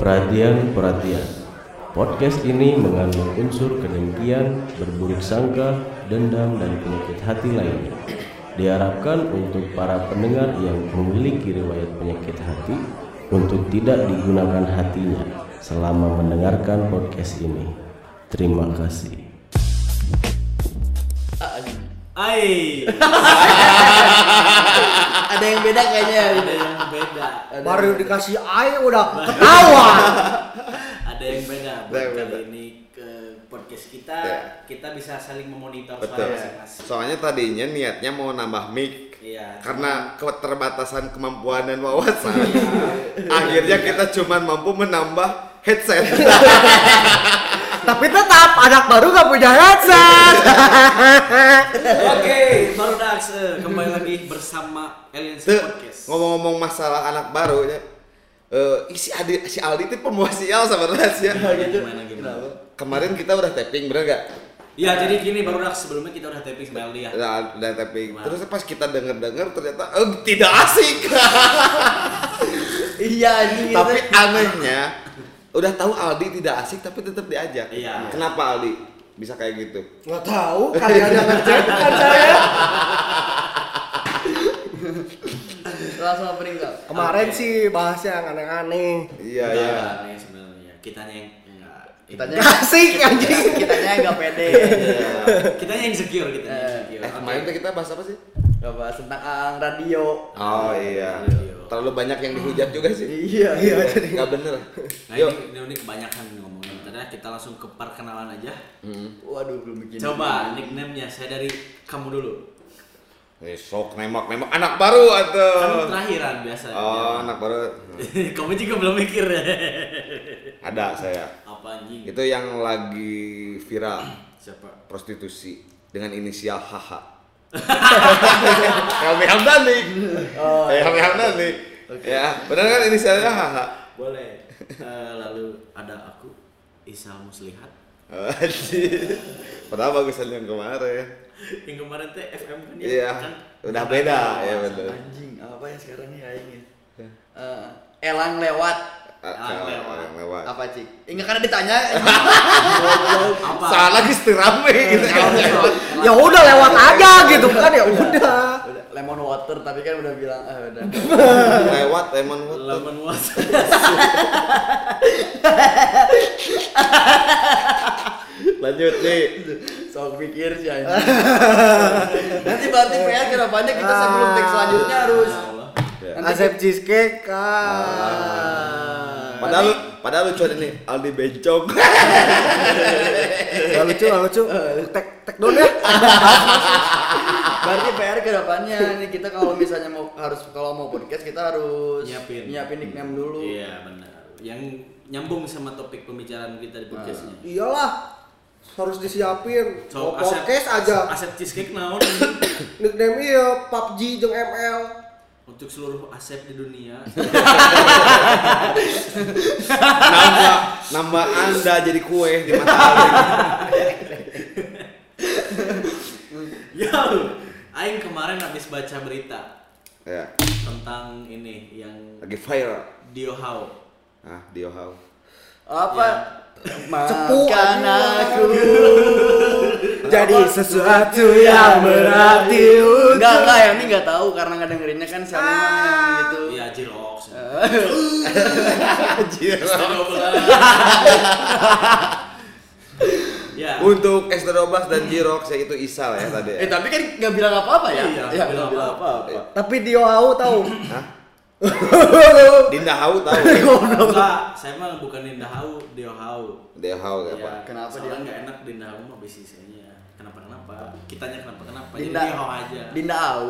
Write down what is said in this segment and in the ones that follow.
Perhatian-perhatian, podcast ini mengandung unsur kedengkian, berburuk sangka, dendam, dan penyakit hati lainnya. Diharapkan untuk para pendengar yang memiliki riwayat penyakit hati untuk tidak digunakan hatinya selama mendengarkan podcast ini. Terima kasih. Ai, Ada yang beda kayaknya. ada yang beda. Baru dikasih air udah ketawa. Ada yang beda. Ada Buat yang kali beda. ini ke podcast kita, Ya. kita bisa saling memonitor Betul. suara masing-masing. Soalnya tadinya niatnya mau nambah mic. Iya. Karena keterbatasan kemampuan dan wawasan. Akhirnya kita cuma mampu menambah headset. Tapi tetap anak baru gak punya headset. Oke, baru Dax eh, kembali lagi bersama Aliens Tuh, Podcast. ngomong-ngomong masalah anak baru ya. Eh, si Adi si Aldi itu pembawa sial sebenarnya sih ya. Gimana gimana? Kemarin kita udah tapping bener gak? Ya, jadi gini baru Dax sebelumnya kita udah taping sama LD ya. Udah, udah tapping. Gimana? Terus pas kita denger-denger ternyata eh, tidak asik. Iya anjing tapi anehnya udah tahu Aldi tidak asik tapi tetap diajak. Iya. Kenapa Aldi bisa kayak gitu? Nggak tahu, kalian yang ngecek bukan saya. Langsung opening kak. Kemarin Oke. sih bahasnya yang aneh-aneh. Iya Enggak, iya. enggak aneh sebenarnya. Kitanya yang enggak. Kitanya Asik anjing. kitanya nggak pede. Iya. Kitanya insecure kita Eh, insecure. Eh kemarin tuh kita bahas apa sih? Gak bahas tentang ang radio. Oh iya. Radio. Terlalu banyak yang dihujat juga sih. Iya iya. Nggak bener. Nah Yuk. ini, ini, kebanyakan ngomongin. Tadi kita langsung ke perkenalan aja. Hmm. Waduh belum bikin. Coba nickname-nya saya dari kamu dulu. Eh, sok nembak nembak anak baru atau? Kan terakhiran biasa. Oh anak baru. kamu juga belum mikir ya. Ada saya. Apa anjing? Itu yang lagi viral Siapa? prostitusi dengan inisial HH. Helmi Hamdani. Oh, Eh, Helmi Hamdani. Ya, benar kan inisialnya HH? Boleh. Eh, lalu ada aku Isal Muslihat. Padahal bagusan yang kemarin. Yang kemarin teh FM kan ya? Iya, Kan? udah beda ya betul. Anjing apa yang sekarang nih aing ya? Eh, Elang lewat. Ah, Yang kalau lewat. yang lewat. Apa cik? Enggak karena ditanya. Apa? Salah lagi rame gitu. Ya udah lewat aja gitu kan ya udah. Lemon water tapi kan udah bilang ah udah. lewat lemon water. Lemon was. Lanjut nih. Sok pikir sih anjing. Nanti berarti PR ke depannya kita sebelum teks selanjutnya harus. Asep cheesecake kan. Padahal padahal lucu nih Aldi Bencong. Gak lucu, gak lucu. Tek tek dulu ya. Berarti PR ke depannya nih kita kalau misalnya mau harus kalau mau podcast kita harus Nyiapin. nyiapin nickname dulu. Iya benar. Yang nyambung sama topik pembicaraan kita di podcastnya. Iyalah. Harus disiapin. So, Mau podcast aja. Asep cheesecake naon Nickname iya PUBG jeung ML. Untuk seluruh asep di dunia. nambah nambah Anda jadi kue di mata ya, aing kemarin habis baca berita Ya, tentang ini yang lagi viral. Dio Hao. Ah, Dio Hao. Apa? Cepu, Makan aku. Jadi sesuatu yang berarti Enggak enggak yang ini enggak tahu karena enggak dengerinnya kan siapa yang gitu. Iya, Jirox. Anjir. Ya. Untuk S12 dan Jirox ya itu Isal ya tadi. Eh Ya. tapi kan enggak bilang apa-apa ya? Iya, Ya, nggak bilang apa-apa. Tapi Dio Hau tahu. Hah? Dinda Hau tahu. Enggak, saya mah bukan Dinda Hau, Dio Hau. Dia Hau Iya, apa? Kenapa soalnya dia? nggak enak Dinda Hau mah bisnisnya. Kenapa kenapa? Kitanya kenapa kenapa? Dinda Jadi Dio Hau aja. Dinda Au.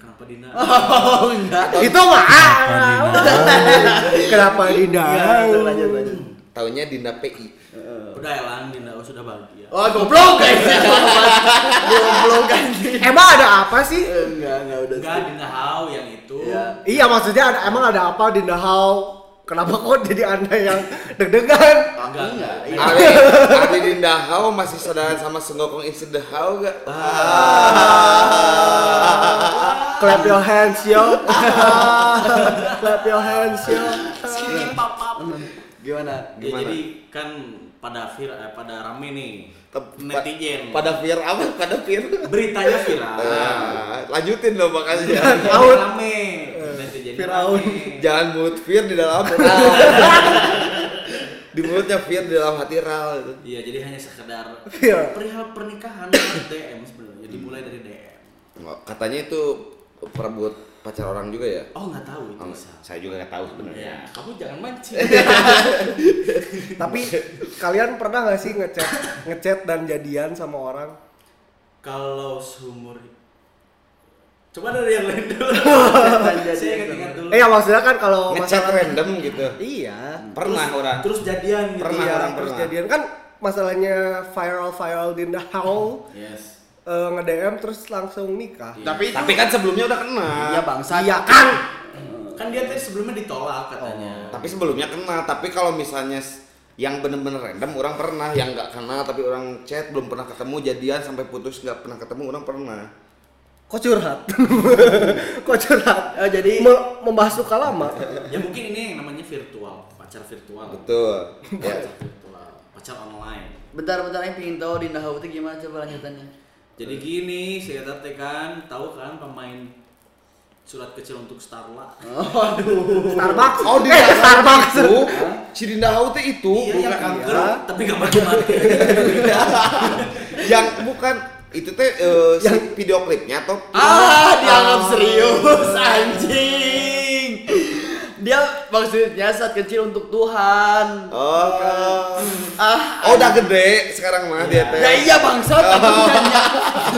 Kenapa Dinda? Oh enggak. Itu mah. Kenapa Dinda? Enggak, lanjut lanjut lanjut. Taunya Dinda PI. Udah elang Dinda Hau sudah bahagia. Oh goblok guys. Goblok kan. Emang ada apa sih? Enggak enggak udah. Enggak Dinda Hau yang itu. Iya. Iya maksudnya ada, emang ada apa Dinda Hau? Kenapa kok jadi anda yang deg-degan? Enggak, enggak. Iya. Ali, Ali Dinda Hau masih saudara sama Senggokong Isi The Hau gak? Ah. Clap your hands yo. Clap your hands yo. Gimana? Ya, Gimana? jadi kan pada vir eh, pada rame nih netizen. Pada Fir apa? Pada Fir. beritanya viral. Nah, lanjutin dong makanya. Rame. Firaun. rame. Jangan mulut Fir di dalam di mulutnya Fir di dalam hati Ral gitu. Iya, jadi hanya sekedar Iya. perihal pernikahan DM sebenarnya. Jadi mulai dari DM. Katanya itu perebut pacar orang juga ya? Oh, nggak tahu itu Oh, bisa. saya juga nggak tahu sebenarnya. Ya, kamu jangan mancing. Tapi kalian pernah nggak sih ngechat ngechat dan jadian sama orang? Kalau seumur Coba dari yang lain dulu. Saya ingat-ingat dulu. Eh ya maksudnya kan kalau Ngechat masalah random gitu. Iya. Pernah orang. Terus jadian gitu. Pernah ya. orang terus pernah. jadian kan masalahnya viral viral di the house Yes. Eh, nge-DM terus langsung nikah. Tapi itu Tapi kan sebelumnya udah kena. Iya bangsa. Iya kan? Kan dia tadi sebelumnya ditolak katanya. Tapi sebelumnya kena. Tapi kalau misalnya yang bener-bener random orang pernah yang nggak kenal tapi orang chat belum pernah ketemu jadian sampai putus nggak pernah ketemu orang pernah Kok curhat? Kok curhat? Oh, jadi- Me- membahas luka lama. Ya mungkin ini yang namanya virtual, pacar virtual. betul ya Pacar virtual, pacar online. Bentar-bentar yang pingin tahu di Nahau itu gimana coba lanjutannya. Jadi gini, saya tadi kan tahu kan pemain surat kecil untuk Starla. Starbucks. oh di eh, Starbucks. itu si Dinda Hau teh itu Iya yang bukan kanker, iya. tapi gak mati-mati. yang bukan itu teh eh, si video klipnya atau Ah, dianggap serius anjing. Dia maksudnya saat kecil untuk Tuhan. oh Ah, oh udah gede sekarang mah dia teh ya iya bangsa aku nanya.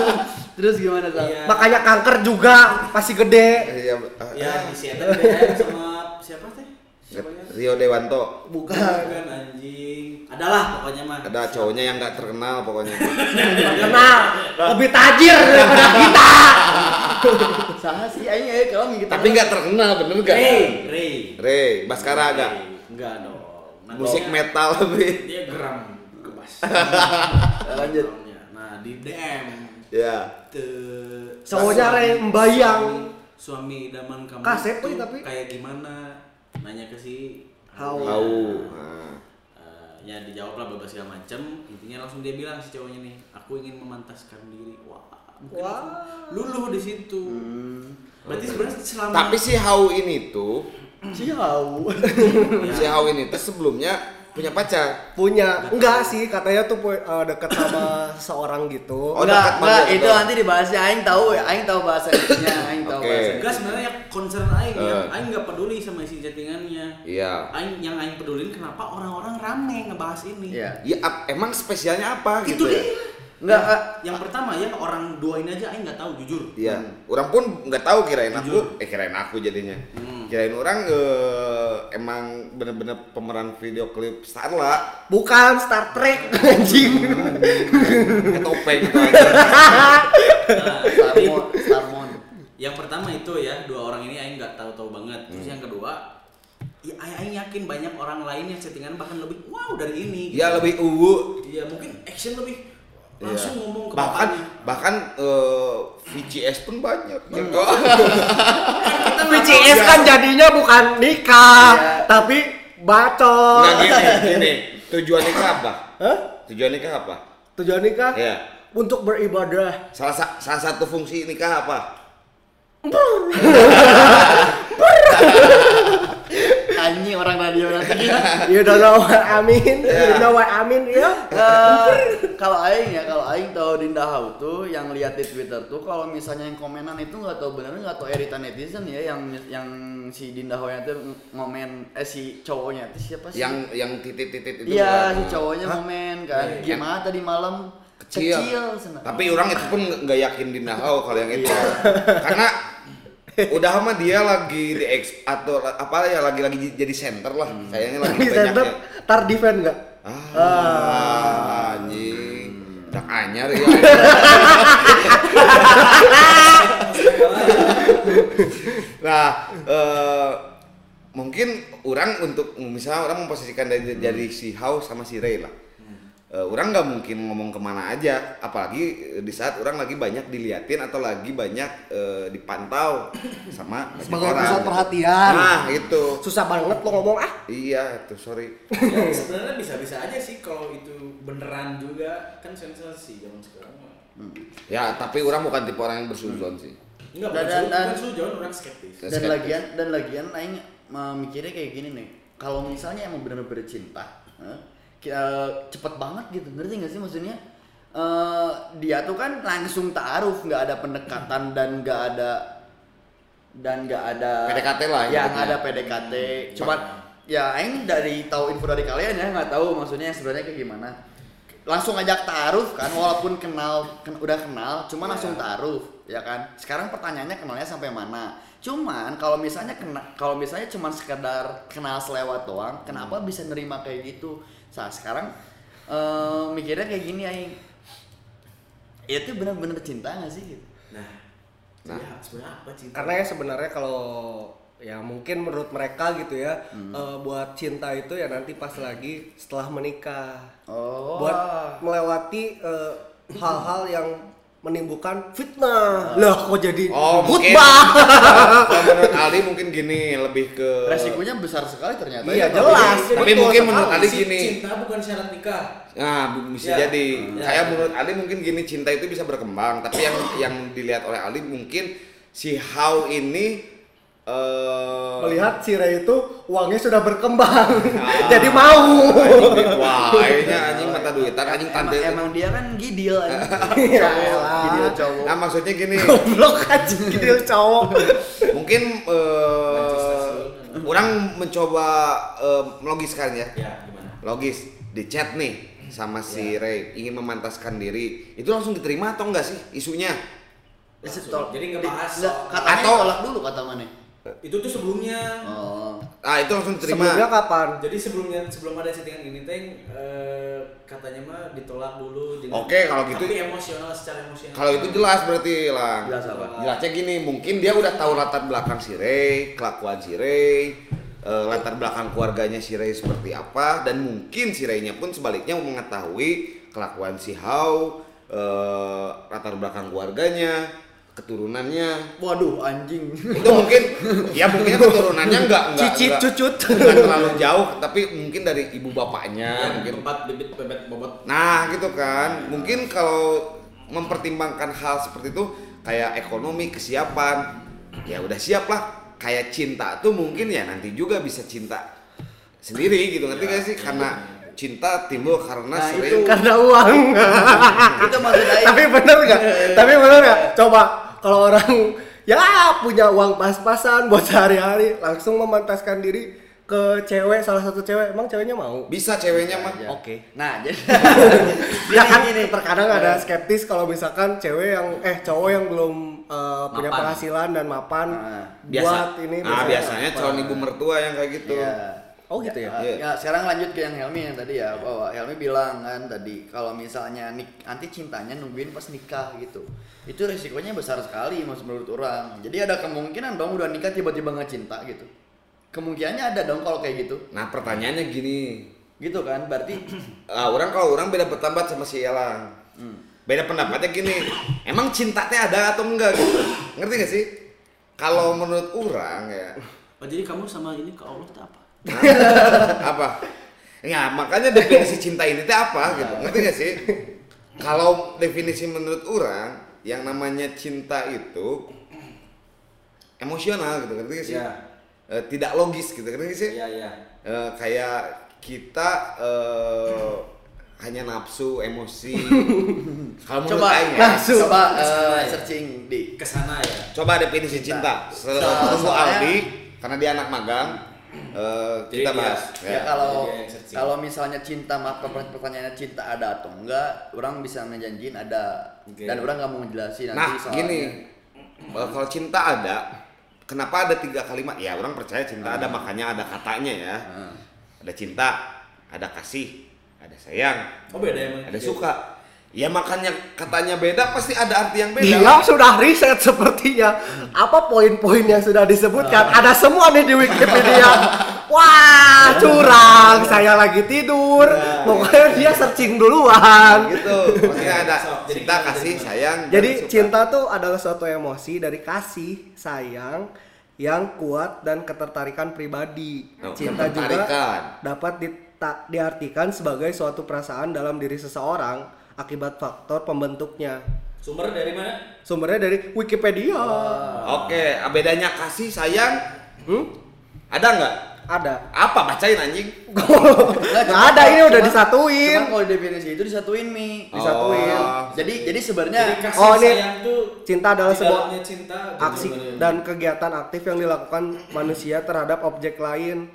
Terus gimana Sal? Iya. Makanya kanker juga pasti gede. iya Ya, di sama siapa? Rio Dewanto Bukan. Bukan anjing. Adalah pokoknya mah. ada cowoknya yang nggak terkenal pokoknya Kenal. Lebih tajir daripada kita. Saha sih aing eh kalau gitu. tapi nggak terkenal bener gak Ray, Ray. Ray Baskara agak Ray. Enggak dong. Nanti musik metal lebih Dia geram kebas. Lanjut. Nah, di DM ya te Cowoknya Ray membayang. suami idaman kamu Kasep tuh, tapi. kayak gimana nanya ke si Hau. Nah. Eh, ya dijawab lah beberapa segala macem intinya langsung dia bilang si cowoknya nih aku ingin memantaskan diri wah mungkin Wah. luluh di situ berarti sebenarnya selama tapi si Hau ini tuh Ciao. si Hau ini tuh sebelumnya punya pacar Punya. Enggak sih, katanya tuh eh, deket sama seorang gitu. Oh, enggak, enggak, itu nanti dibahasnya aing tahu ya, aing tahu bahasa aing tahu Oke. bahasa. enggak sebenarnya yang concern aing ya Eh. aing nggak peduli sama isi chattingannya iya aing yang aing pedulin kenapa orang-orang rame ngebahas ini Iya. ya ap- emang spesialnya apa itu gitu ya dia Enggak, yang, ah. yang pertama ya orang dua ini aja aing nggak tahu jujur Iya, orang pun nggak tahu kirain aku, Jujur. eh kirain aku jadinya, Hmm. kirain orang eh, emang bener-bener pemeran video klip Starla, Bukan Star Trek anjing. kayak topeng gitu aja. Nah, Starmon, Starmon. yang pertama itu ya dua orang ini aing nggak tahu-tahu banget terus Hmm. yang kedua ya aing, yakin banyak orang lain yang settingan bahkan lebih wow dari ini Ya lebih uwu, iya mungkin action lebih Iya. langsung ngomong ke bahkan bapaknya. bahkan eh, VCS pun banyak. Hmm. Oh, VCS Iya. kan jadinya bukan nikah, Iya. tapi bacot. Nah gini, gini, tujuan nikah apa? Hah? Tujuan nikah apa? Tujuan nikah Ya, untuk beribadah. salah sa- salah satu fungsi nikah apa? Anjing orang radio nanti. You don't know what I mean. You don't know what I mean, ya. Eh, kalau aing ya kalau aing tahu Dinda Hau tuh yang lihat di Twitter tuh kalau misalnya yang komenan itu nggak tahu bener nggak tahu editan netizen ya yang yang si Dinda Hau tuh ngomen eh si cowoknya itu siapa sih? Yang yang titit-titit itu Iya, kan? si cowoknya ngomen kan. Iya, Gimana tadi malam? kecil. sana. Tapi orang itu pun nggak yakin di Nahau kalau yang itu. Iya. Karena udah sama dia lagi di ex atau apa ya lagi lagi jadi center lah. Kayaknya lagi Di banyak center, tar defend nggak? Ah, anjing. Udah anyar ya. nah, eh, mungkin orang untuk misalnya orang memposisikan dari, dari si Hau sama si Ray lah. Eh, orang nggak mungkin ngomong ke mana aja apalagi eh, di saat orang lagi banyak diliatin atau lagi banyak eh, dipantau sama banyak Sebagai orang. pusat perhatian. nah itu Susah banget lo ngomong ah. iya itu sorry Ya, sebenarnya bisa-bisa aja sih kalau itu beneran juga kan sensasi zaman sekarang mah. ya tapi orang bukan tipe orang yang bersuzon sih Enggak, Dan- dan- bukan sujon, orang skeptis. dan Skeptis. lagian dan lagian aing uh, mikirnya kayak gini nih kalau misalnya emang bener-bener cinta huh, uh, cepet banget gitu. Ngerti gak sih maksudnya? Eh, dia tuh kan langsung taaruf nggak ada pendekatan dan nggak ada dan nggak ada PDKT lah, ya nggak ada PDKT cuman ya aing dari tahu info dari kalian ya nggak tahu maksudnya sebenarnya kayak gimana. Langsung ajak taaruf kan walaupun kenal ken- udah kenal cuman langsung taaruf ya kan? Sekarang pertanyaannya kenalnya sampai mana? Cuman kalau misalnya kena kalau misalnya cuman sekedar kenal selewat doang kenapa bisa nerima kayak gitu nah sekarang eh, mikirnya kayak gini aing. Itu bener-bener cinta gak sih gitu? Nah, Nah. jadi sebenarnya apa cinta? Karena ya sebenarnya kalau ya mungkin menurut mereka gitu ya eh, buat cinta itu ya nanti pas lagi setelah menikah. Oh. Buat melewati eh, hal-hal yang menimbulkan fitnah lah kok jadi Oh, khutbah menurut Ali mungkin gini lebih ke resikonya besar sekali ternyata Iya, ya. jelas. tapi Betul mungkin menurut Ali Si gini Cinta bukan syarat nikah. Nah, bisa Ya. jadi. Ya. Kayak menurut Ali mungkin gini cinta itu bisa berkembang, tapi yang yang dilihat oleh Ali mungkin si How ini eh melihat si Ray itu uangnya sudah berkembang Ah. jadi mau anjing, wah, kayaknya anjing mata duitan, anjing emang, tante. emang dia kan gidil Ya anjing. cowok elah. gidil cowok Nah, maksudnya gini, goblok aja gitu cowok mungkin eh orang mencoba eh, melogiskan ya. Ya, gimana? Logis di chat nih sama si Ray ingin memantaskan diri. Itu langsung diterima atau enggak sih isunya? Langsung. Jadi ngebahas Atau- tolak dulu kata mana Itu tuh sebelumnya. oh Ah, itu langsung diterima. sebelumnya kapan Jadi sebelumnya sebelum ada settingan ini teh eh, katanya mah ditolak dulu. Oke, kalau gitu- Tapi emosional secara emosional. Kalau itu jelas berarti lah. Jelas apa? Jelasnya gini, mungkin dia udah tahu latar belakang si Ray, kelakuan si Ray, eh, latar belakang keluarganya si Ray seperti apa, dan mungkin si Ray-nya pun sebaliknya mengetahui kelakuan si How, eh, latar belakang keluarganya, keturunannya. waduh anjing. Itu mungkin, ya mungkin keturunannya enggak enggak cicit enggak- cucut. enggak terlalu jauh, tapi mungkin dari ibu bapaknya, Ya, mungkin. tempat bibit bebet bobot. Nah gitu kan, mungkin kalau mempertimbangkan hal seperti itu kayak ekonomi, kesiapan, ya udah siap lah. Kayak cinta tuh mungkin ya nanti juga bisa cinta sendiri gitu, ngerti gak sih? Karena cinta timbul karena Nah, sering itu. karena uang. Itu maksud tapi bener nggak? Tapi bener nggak? Coba kalau orang ya punya uang pas-pasan buat sehari-hari langsung memantaskan diri ke cewek salah satu cewek emang ceweknya mau bisa ceweknya mah. Ya. Oke. nah jadi ya kan gini. terkadang ada skeptis kalau misalkan cewek yang eh cowok yang belum eh, punya penghasilan dan mapan Nah, Biasa. buat ini nah biasanya apa? calon ibu mertua yang kayak gitu. Iya. Oh gitu ya Iya. Ya, sekarang lanjut ke yang Helmi yang tadi ya bahwa Helmi bilang kan tadi kalau misalnya nik nanti cintanya nungguin pas nikah gitu itu resikonya besar sekali mas menurut orang jadi ada kemungkinan dong udah nikah tiba-tiba nggak cinta gitu kemungkinannya ada dong kalau kayak gitu Nah pertanyaannya gini, gitu kan berarti ah, orang kalau orang beda pendapat sama si Elang. Beda pendapatnya gini, emang cinta teh ada atau enggak gitu? Ngerti gak sih? Kalau menurut orang ya, Oh, jadi kamu sama ini ke Allah tuh apa? apa? Ya makanya definisi cinta ini teh apa gitu, ngerti gak sih? Kalau definisi menurut orang, yang namanya cinta itu emosional gitu, ngerti gak sih? Iya. Eh, tidak logis gitu, ngerti gak sih? Iya, iya. Eh, kayak kita eh, hanya nafsu, emosi. Kalau coba Aing ya, langsung coba Ke sana ya. searching di Ke sana ya. coba definisi cinta. Cinta. Tunggu Aldi karena dia anak magang. Eh, Jadi kita dia- bahas. ya, Ya. kalau Jadi kalau misalnya cinta maaf pertanyaannya cinta ada atau enggak orang bisa ngejanjiin ada Oke. dan orang nggak mau ngejelasin nanti Nah, soalnya gini. kalau cinta ada, kenapa ada tiga kalimat? Ya orang percaya cinta ada makanya ada katanya ya. Hmm. Ada cinta, ada kasih, ada sayang, Oh, beda emang. ada suka. Ya makanya katanya beda pasti ada arti yang beda. Dia sudah riset sepertinya apa poin-poin yang sudah disebutkan ada semua nih di Wikipedia. Wah curang. saya lagi tidur. Pokoknya dia searching duluan. gitu maksudnya ada cinta kasih sayang Jadi cinta tuh adalah suatu emosi dari kasih, sayang yang kuat dan ketertarikan pribadi. Oh, cinta juga dapat diartikan sebagai suatu perasaan dalam diri seseorang akibat faktor pembentuknya. Sumber dari mana? Sumbernya dari Wikipedia. oke bedanya kasih sayang Hmm? ada nggak Ada. apa bacain anjing Nggak, Nggak ada, ini udah disatuin. Cuman kalau definisi itu disatuin mi. Disatuin. Oh. Jadi jadi sebenarnya Jadi Oh, ini cinta adalah sebuah cinta aksi dan kegiatan aktif yang dilakukan manusia terhadap objek lain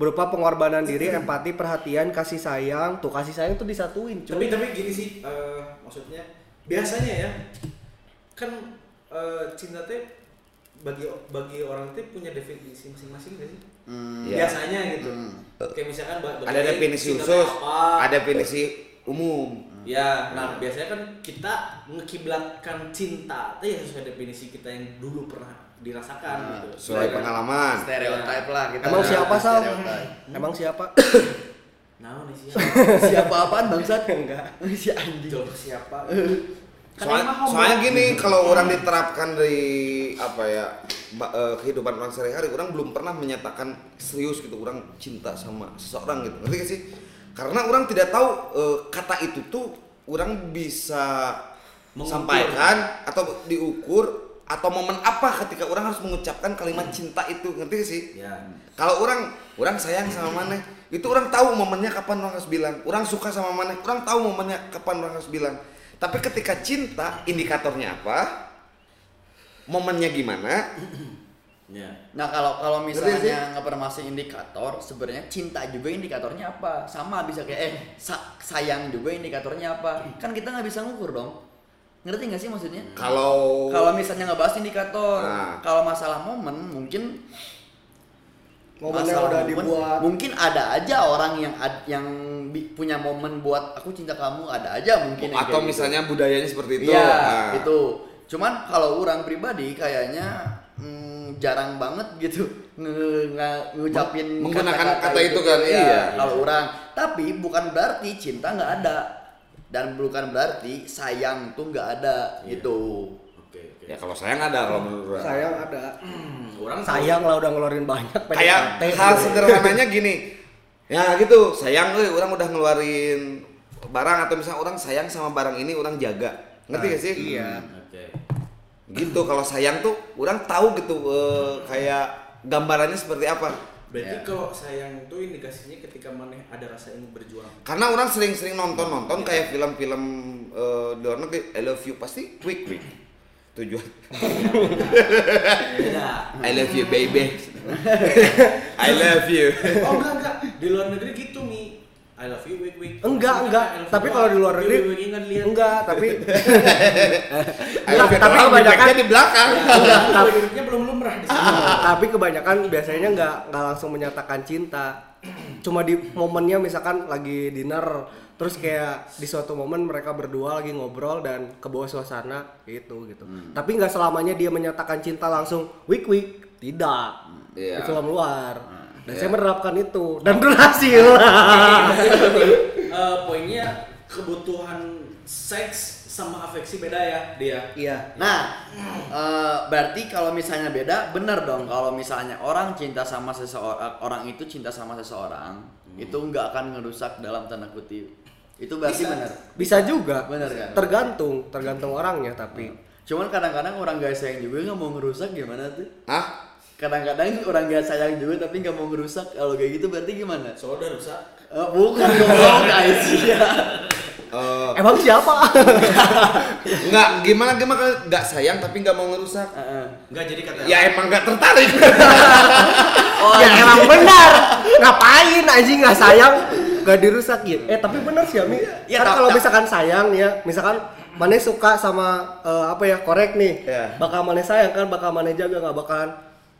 berupa pengorbanan diri, empati, perhatian, kasih sayang. Tuh kasih sayang tuh disatuin, tapi cuy. tapi gini sih eh, maksudnya biasanya ya kan eh, cinta teh bagi bagi orang teh punya definisi masing-masing gak sih Hmm. Iya. biasanya gitu kayak misalkan ada definisi khusus apa. ada definisi umum Ya, nah biasanya kan kita ngekiblatkan cinta itu ya sesuai definisi kita yang dulu pernah dirasakan gitu. sesuai pengalaman stereotip lah kita. Emang siapa Sal? Emang siapa? Nah, nih sih. siapa apaan bangsat? Enggak. si anjing. Coba siapa? Kan Soalnya, gini kalau orang diterapkan dari apa ya ba- eh, kehidupan orang sehari-hari orang belum pernah menyatakan serius gitu orang cinta sama seseorang gitu ngerti gak sih karena orang tidak tahu eh, kata itu tuh orang bisa Mengukur. sampaikan atau diukur atau momen apa ketika orang harus mengucapkan kalimat cinta itu ngerti sih Ya. kalau orang orang sayang sama mana itu orang tahu momennya kapan orang harus bilang orang suka sama mana orang tahu momennya kapan orang harus bilang tapi ketika cinta indikatornya apa momennya gimana Ya. Nah kalau kalau misalnya nggak pernah masih indikator, sebenarnya cinta juga indikatornya apa? Sama bisa kayak eh sa- sayang juga indikatornya apa? Kan kita nggak bisa ngukur dong. Ngerti nggak sih maksudnya? kalau Kalau misalnya nggak bahas indikator, Nah. kalau masalah momen mungkin Momennya masalah udah momen, dibuat. Mungkin ada aja orang yang ad- yang bi- punya momen buat aku cinta kamu ada aja mungkin. atau kayak gitu. misalnya budayanya seperti itu Iya, Nah, itu. Cuman kalau orang pribadi kayaknya mm, jarang banget gitu nge- nge- ngucapin Menggunakan kata-kata kata itu kan, Ya, iya. Kalau orang, tapi bukan berarti cinta nggak ada dan bukan berarti sayang tuh nggak ada Iya. gitu. Oke, oke. ya kalau sayang ada kalau menurut orang Sayang ada. Hmm, orang Sayang lah udah ngeluarin banyak kayak hal sederhananya gini ya gitu sayang euy orang udah ngeluarin barang atau misalnya orang sayang sama barang ini orang jaga ngerti gak sih Iya. Oke. gitu kalau sayang tuh orang tahu gitu eh, kayak gambarannya seperti apa berarti Ya. kalau sayang itu indikasinya ketika mana ada rasa ingin berjuang. Karena orang sering-sering nonton nonton kayak film-film eh, di luar negeri I love you pasti quick quick. Tujuan. Beda. I love you baby. I love you. Oh enggak enggak. Di luar negeri gitu mi I love you wik wik Enggak, enggak. Tapi kalau di luar negeri enggak, tapi you Tapi kebanyakan- di belakang. Enggak, tapi belum lumrah di sini. Tapi kebanyakan biasanya nggak nggak langsung menyatakan cinta. Cuma di momennya misalkan lagi dinner terus kayak di suatu momen mereka berdua lagi ngobrol dan ke bawah suasana gitu gitu. Tapi nggak selamanya dia menyatakan cinta langsung wik wik. Tidak. Iya. di film luar dan Iya. saya menerapkan itu dan berhasil Eh, poinnya kebutuhan seks sama afeksi beda ya dia. iya Nah, eh, berarti kalau misalnya beda, bener dong. Kalau misalnya orang cinta sama seseorang, orang itu cinta sama seseorang, itu nggak akan ngerusak dalam tanda kutip. Itu berarti Bisa. bener. bisa juga Bener kan? tergantung tergantung orangnya tapi Cuman kadang-kadang orang gak sayang juga nggak mau ngerusak gimana tuh? Hah? Kadang-kadang orang gak sayang juga tapi nggak mau ngerusak. Kalau kayak gitu berarti gimana? Soalnya udah rusak. Eh, bukan dong, guys ya. Eh, emang siapa Enggak, gimana gimana nggak sayang tapi nggak mau ngerusak. Heeh. Enggak jadi kata Ya emang nggak tertarik. ya emang benar ngapain anjing nggak sayang nggak dirusakin eh tapi benar sih Ami Ya, kan kalau misalkan sayang ya misalkan mana suka sama eh, apa ya korek nih Ya. bakal mana sayang kan bakal mana jaga nggak bakalan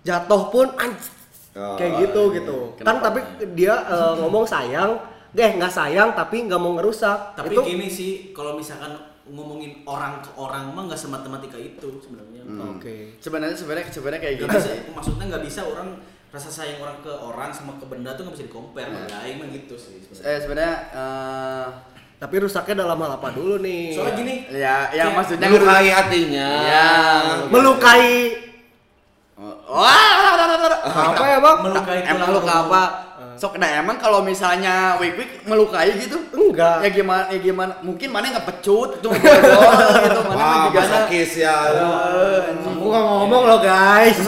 jatuh pun anj Oh, kayak gitu gitu kan Kenapa? tapi dia eh, ngomong sayang eh nggak sayang tapi nggak mau ngerusak Tapi itu gini sih, kalau misalkan ngomongin orang ke orang mah nggak sematematika itu sebenarnya. oke Sebenarnya sebenarnya sebenarnya kayak gitu bisa, sih. maksudnya nggak bisa orang rasa sayang orang ke orang sama ke benda tuh nggak bisa di compare Iya. bagi aing mah gitu sih sebenarnya. Eh sebenarnya eh, Tapi rusaknya dalam hal apa dulu nih? Soalnya gini, ya yang Kayak maksudnya Melukai hatinya. Ya. melukai Wah, apa ya bang? melukai emang luka apa? Sok nah emang kalau misalnya wik wik melukai gitu? Enggak. Ya gimana? Ya gimana? Mungkin mana ngepecut itu ngegol gitu mana Wah, juga masokis ya. Aku nggak ngomong loh guys.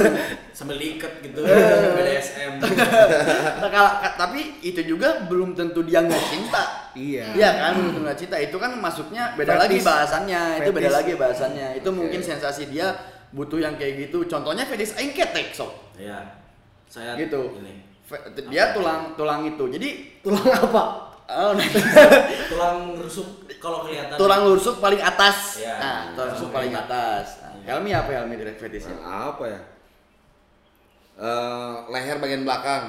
sambil liket gitu Eh. BDSM Nah, tapi itu juga belum tentu dia nggak cinta. Iya. Iya kan, belum tentu nggak cinta. Itu kan masuknya beda lagi bahasannya. Itu beda lagi bahasannya. Itu mungkin sensasi dia butuh yang kayak gitu. Contohnya fetish aing ketek sok. ya saya Gitu. ini Dia tulang tulang itu. Jadi Tulang apa? oh, nah, tulang rusuk kalau kelihatan tulang rusuk paling atas. Iya. Nah, tulang rusuk paling atas. Nah, Helmi apa Helmi direct fetishnya? Nah, apa ya? Eh, leher bagian belakang.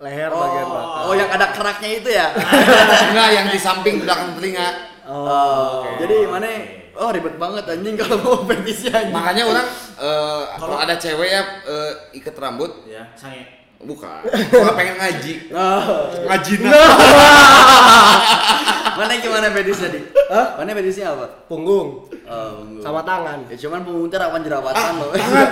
Leher Oh, bagian belakang. oh yang ada keraknya itu ya? Enggak, yang di samping belakang telinga. Oh, jadi mana? Oh ribet banget anjing kalau mau fetishnya anjing. Makanya orang eh, kalau ada cewek ya eh, ikat rambut, ya sange bukan. Nggak pengen ngaji. Oh. Ngaji Mana gimana fetishnya di? Hah? Mana fetishnya apa? Punggung Oh, punggung. sama tangan. Ya cuman punggung teh rawan jerawatan loh. Tangan.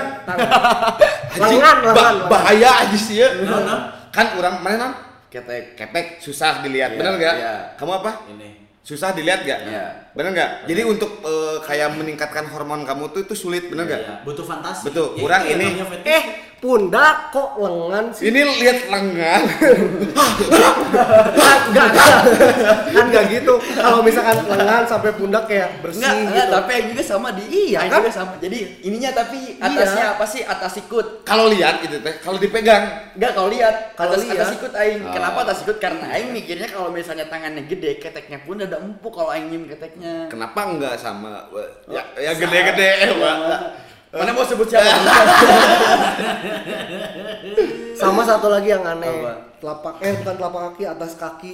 lengan, lengan. lengan. bahaya aja sih ya. Nah, nah. Kan orang mana non? Ketek. Ketek susah dilihat, Iya, bener nggak? iya. Kamu apa? ini Susah dilihat nggak? Iya. Bener nggak? Jadi untuk eh, kayak meningkatkan hormon kamu tuh itu sulit, bener nggak? ya, butuh fantasi Betul, Ya, kurang ini. Eh, pundak kok lengan sih? Ini lihat lengan. Kan enggak, enggak. kan enggak gitu. Kalau misalkan lengan sampai pundak kayak bersih Enggak, enggak, gitu. tapi yang juga sama di Iya, kan? juga sama. Jadi ininya tapi Iya. atasnya apa sih? Atas ikut. kalau lihat itu teh, kalau dipegang Enggak kalau lihat, Kalau atas, lihat. atas ikut aing. Ah. Kenapa atas ikut? Karena aing mikirnya kalau misalnya tangannya gede, keteknya pun ada empuk kalau aing keteknya. Kenapa enggak sama ya, ya gede-gede eh, Pak. Mana mau sebut siapa? Sama satu lagi yang aneh. Apa? Telapak eh bukan telapak kaki, atas kaki.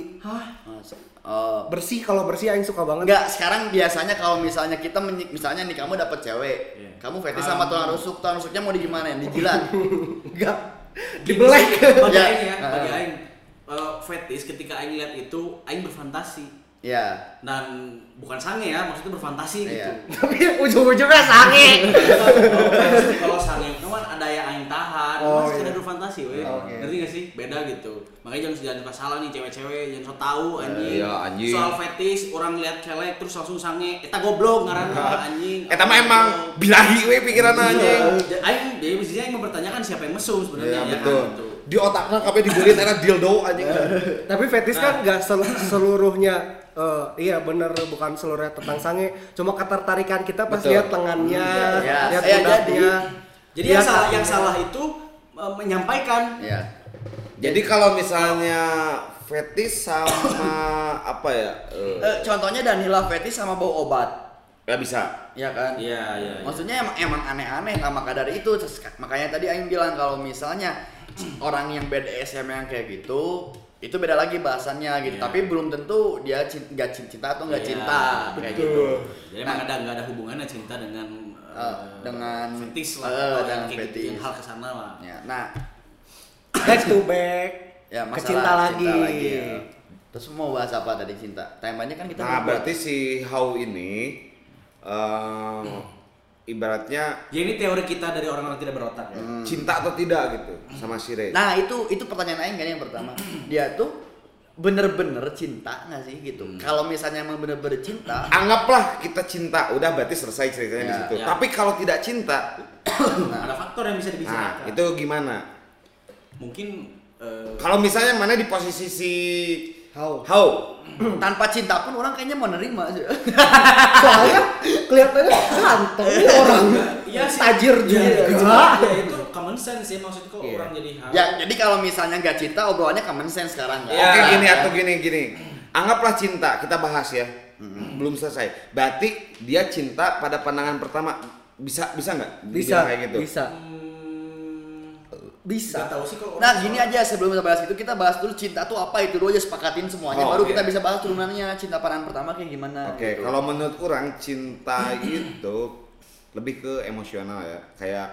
Oh. Bersih kalau bersih aing suka banget. Enggak, sekarang biasanya kalau misalnya kita misalnya nih kamu dapat cewek, Iya. kamu fetish sama tulang rusuk, tulang rusuknya mau di gimana? Dijilat. Enggak. Dibelek. bagi Ya. aing ya bagi Ah. aing eh, fetish ketika aing lihat itu aing berfantasi ya. dan bukan sange ya maksudnya berfantasi Iya. gitu Tapi ujung-ujungnya sange. Kalau- kalau sange itu kan ada yang aing tahan Oh, sekedar iya. berfantasi weh Oke. ngerti gak sih beda gitu makanya jangan jangan suka salah nih cewek-cewek jangan so tahu anjing Iya, anjing. soal fetish orang lihat kelek terus langsung sange eta goblok ngaranna anjing Eta mah emang bilahi we pikiran Iya. anjing. Aing jadi mestinya aing mempertanyakan siapa yang mesum sebenarnya Iya, ya betul. kan gitu. Di otaknya kabeh dibulit era dildo anjing. Tapi fetish kan enggak seluruhnya eh, iya bener bukan seluruhnya tentang sange cuma ketertarikan kita pas Betul. lihat lengannya Iya. lihat Eh, pundaknya jadi- Jadi lihat yang salah yang salah itu eh, menyampaikan Ya. Jadi kalau misalnya fetish sama apa ya? eh, Eh, contohnya Danila fetish sama bau obat. ya bisa. Ya kan? Iya, iya. Maksudnya emang emang aneh-aneh nah, maka dari itu makanya tadi aing bilang kalau misalnya orang yang BDSM yang kayak gitu itu beda lagi bahasannya gitu. Iya. Tapi belum tentu dia nggak cin- cinta atau nggak Iya, cinta kayak betul. gitu. Jadi Nah, emang ada nggak ada hubungannya cinta dengan Eh, eh, dengan fetish lah eh, atau yang dengan kayak gitu, fetish. yang hal ke sana lah. Ya, nah, back to back ya ke masalah cinta lagi, ya. Terus mau bahas apa tadi cinta? Temanya kan kita Nah, berarti si How ini eh, ibaratnya Ya ini teori kita dari orang-orang tidak berotak ya. cinta atau tidak gitu sama si Ray. Nah itu itu pertanyaan Aing kan yang pertama. Dia tuh bener-bener cinta nggak sih gitu? Hmm. Kalau misalnya emang bener-bener cinta, Anggaplah kita cinta, udah berarti selesai ceritanya di Ya, situ. ya. Tapi kalau tidak cinta, Ada faktor yang bisa nah dibicarakan. itu gimana? mungkin eh, Kalau misalnya mana di posisi si how How? tanpa cinta pun orang kayaknya mau nerima sih. soalnya kelihatannya ganteng nih orang Iya sih. tajir Ya, juga ya, itu common sense ya maksudnya kok Iya. orang jadi hal. ya jadi kalau misalnya nggak cinta obrolannya common sense sekarang kan. Ya. Oke gini Ya. atau gini gini. Anggaplah cinta, kita bahas ya. Belum selesai. Berarti dia cinta pada pandangan pertama. Bisa bisa nggak? bisa kayak gitu. bisa Hmm, bisa tahu sih kalau Nah gini aja sebelum kita bahas itu kita bahas dulu cinta tuh apa itu dulu aja sepakatin semuanya Oh, baru oke. kita bisa bahas turunannya cinta pandangan pertama kayak gimana. Oke, gitu. kalau menurut orang cinta itu lebih ke emosional ya. Kayak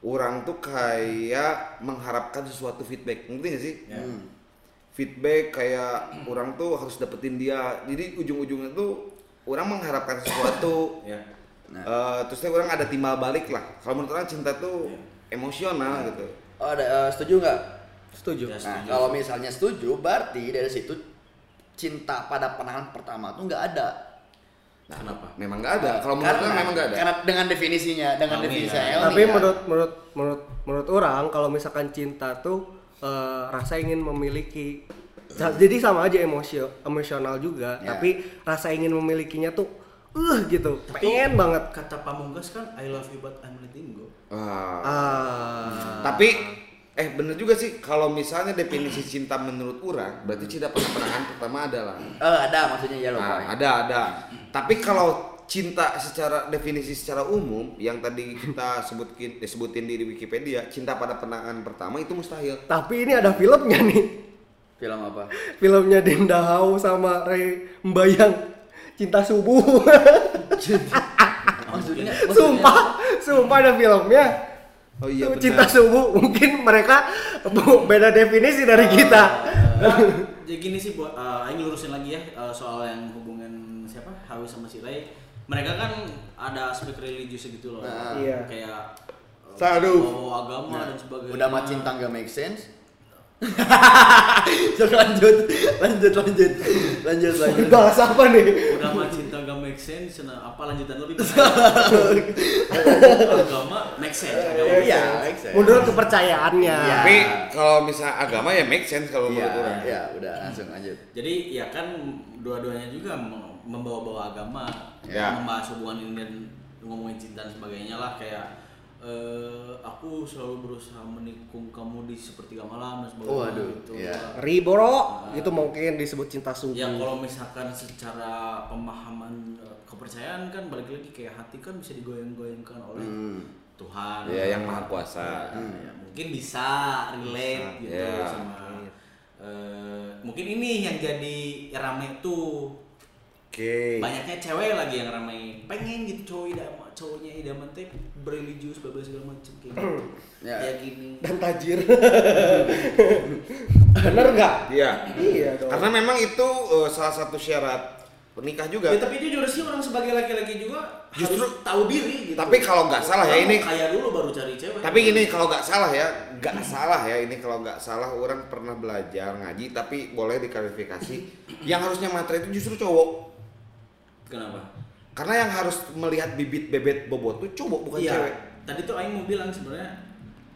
orang tuh kayak mengharapkan sesuatu feedback ngerti gak sih Ya. feedback kayak orang tuh harus dapetin dia jadi ujung-ujungnya tuh orang mengharapkan sesuatu Ya. Eh, terusnya orang ada timbal balik lah kalau menurut orang cinta tuh Iya. emosional gitu ada eh, setuju nggak? Setuju. Ya, Nah, setuju. kalau misalnya setuju, berarti dari situ cinta pada pandangan pertama tuh nggak ada. Nah, Kenapa? memang nggak ada kalau menurut orang memang nggak ada Karena dengan definisinya, dengan Kami definisi ya. Tapi ya. menurut menurut menurut menurut orang kalau misalkan cinta tuh eh, rasa ingin memiliki jadi sama aja emosio emosional juga, Ya. tapi rasa ingin memilikinya tuh uh gitu. Pengen banget. Kata Pamungkas kan I love you but I'm letting go. Wah. Ah. Tapi eh bener juga sih kalau misalnya definisi cinta menurut orang berarti cinta pada pandangan pertama adalah Eh, ada maksudnya ya loh. nah, Pak. ada ada. Tapi kalau cinta secara definisi secara umum yang tadi kita sebutin disebutin di Wikipedia cinta pada pandangan pertama itu mustahil. Tapi ini ada filmnya nih. Film apa? Filmnya Dinda Hau sama Ray Mbayang Cinta Subuh. Maksudnya, sumpah, sumpah ada filmnya. Oh iya benar. Cinta Subuh mungkin mereka beda definisi dari kita. Nah, jadi gini sih buat uh, Aing lurusin lagi ya uh, soal yang hubungan siapa Hawi sama si Ray. Mereka kan ada aspek religius gitu loh. Nah. Iya. Kayak uh, Saduh. bawa agama dan sebagainya. udah mah cinta nggak make sense. Terus lanjut, lanjut, lanjut, lanjut, lanjut. Bahas apa nih? udah mah cinta gak make sense nah apa lanjutan lebih agama make sense agama Iya, make sense. Menurut kepercayaannya. Iya. Tapi kalau misalnya agama ya make sense kalau Iya, menurut orang. iya, udah langsung lanjut. jadi ya kan dua-duanya juga mem- membawa-bawa agama Ya. membahas hubungan ini dan ngomongin cinta dan sebagainya lah kayak eh, aku selalu berusaha menikung kamu di sepertiga malam dan sebagainya Waduh, gitu. iya. Riboro itu mungkin disebut cinta subuh. Ya kalau misalkan secara pemahaman eh, kepercayaan kan balik lagi kayak hati kan bisa digoyang-goyangkan oleh Hmm. Tuhan. Ya, yang Maha Kuasa. Ya, ya, mungkin bisa relate gitu Ya. sama eh, mungkin ini yang jadi rame tuh Oke. banyaknya cewek lagi yang ramai pengen gitu cowok idaman cowoknya idaman teh bereligius bla bla segala macam kayak gitu Ya. kayak gini Dan tajir. Bener nggak? Iya. Iya dong. Karena memang itu eh, salah satu syarat pernikah juga. ya tapi jujur sih orang sebagai laki-laki juga Justru- harus tahu diri gitu Tapi kalau nggak salah ya ini- kaya dulu baru cari cewek Tapi ini kalau nggak salah ya, nggak salah ya ini kalau nggak salah orang pernah belajar ngaji tapi boleh diklarifikasi. yang harusnya matre itu justru cowok. kenapa Karena yang harus melihat bibit bebet bobot tuh cowok bukan iya cewek. tadi tuh Aing mau bilang sebenarnya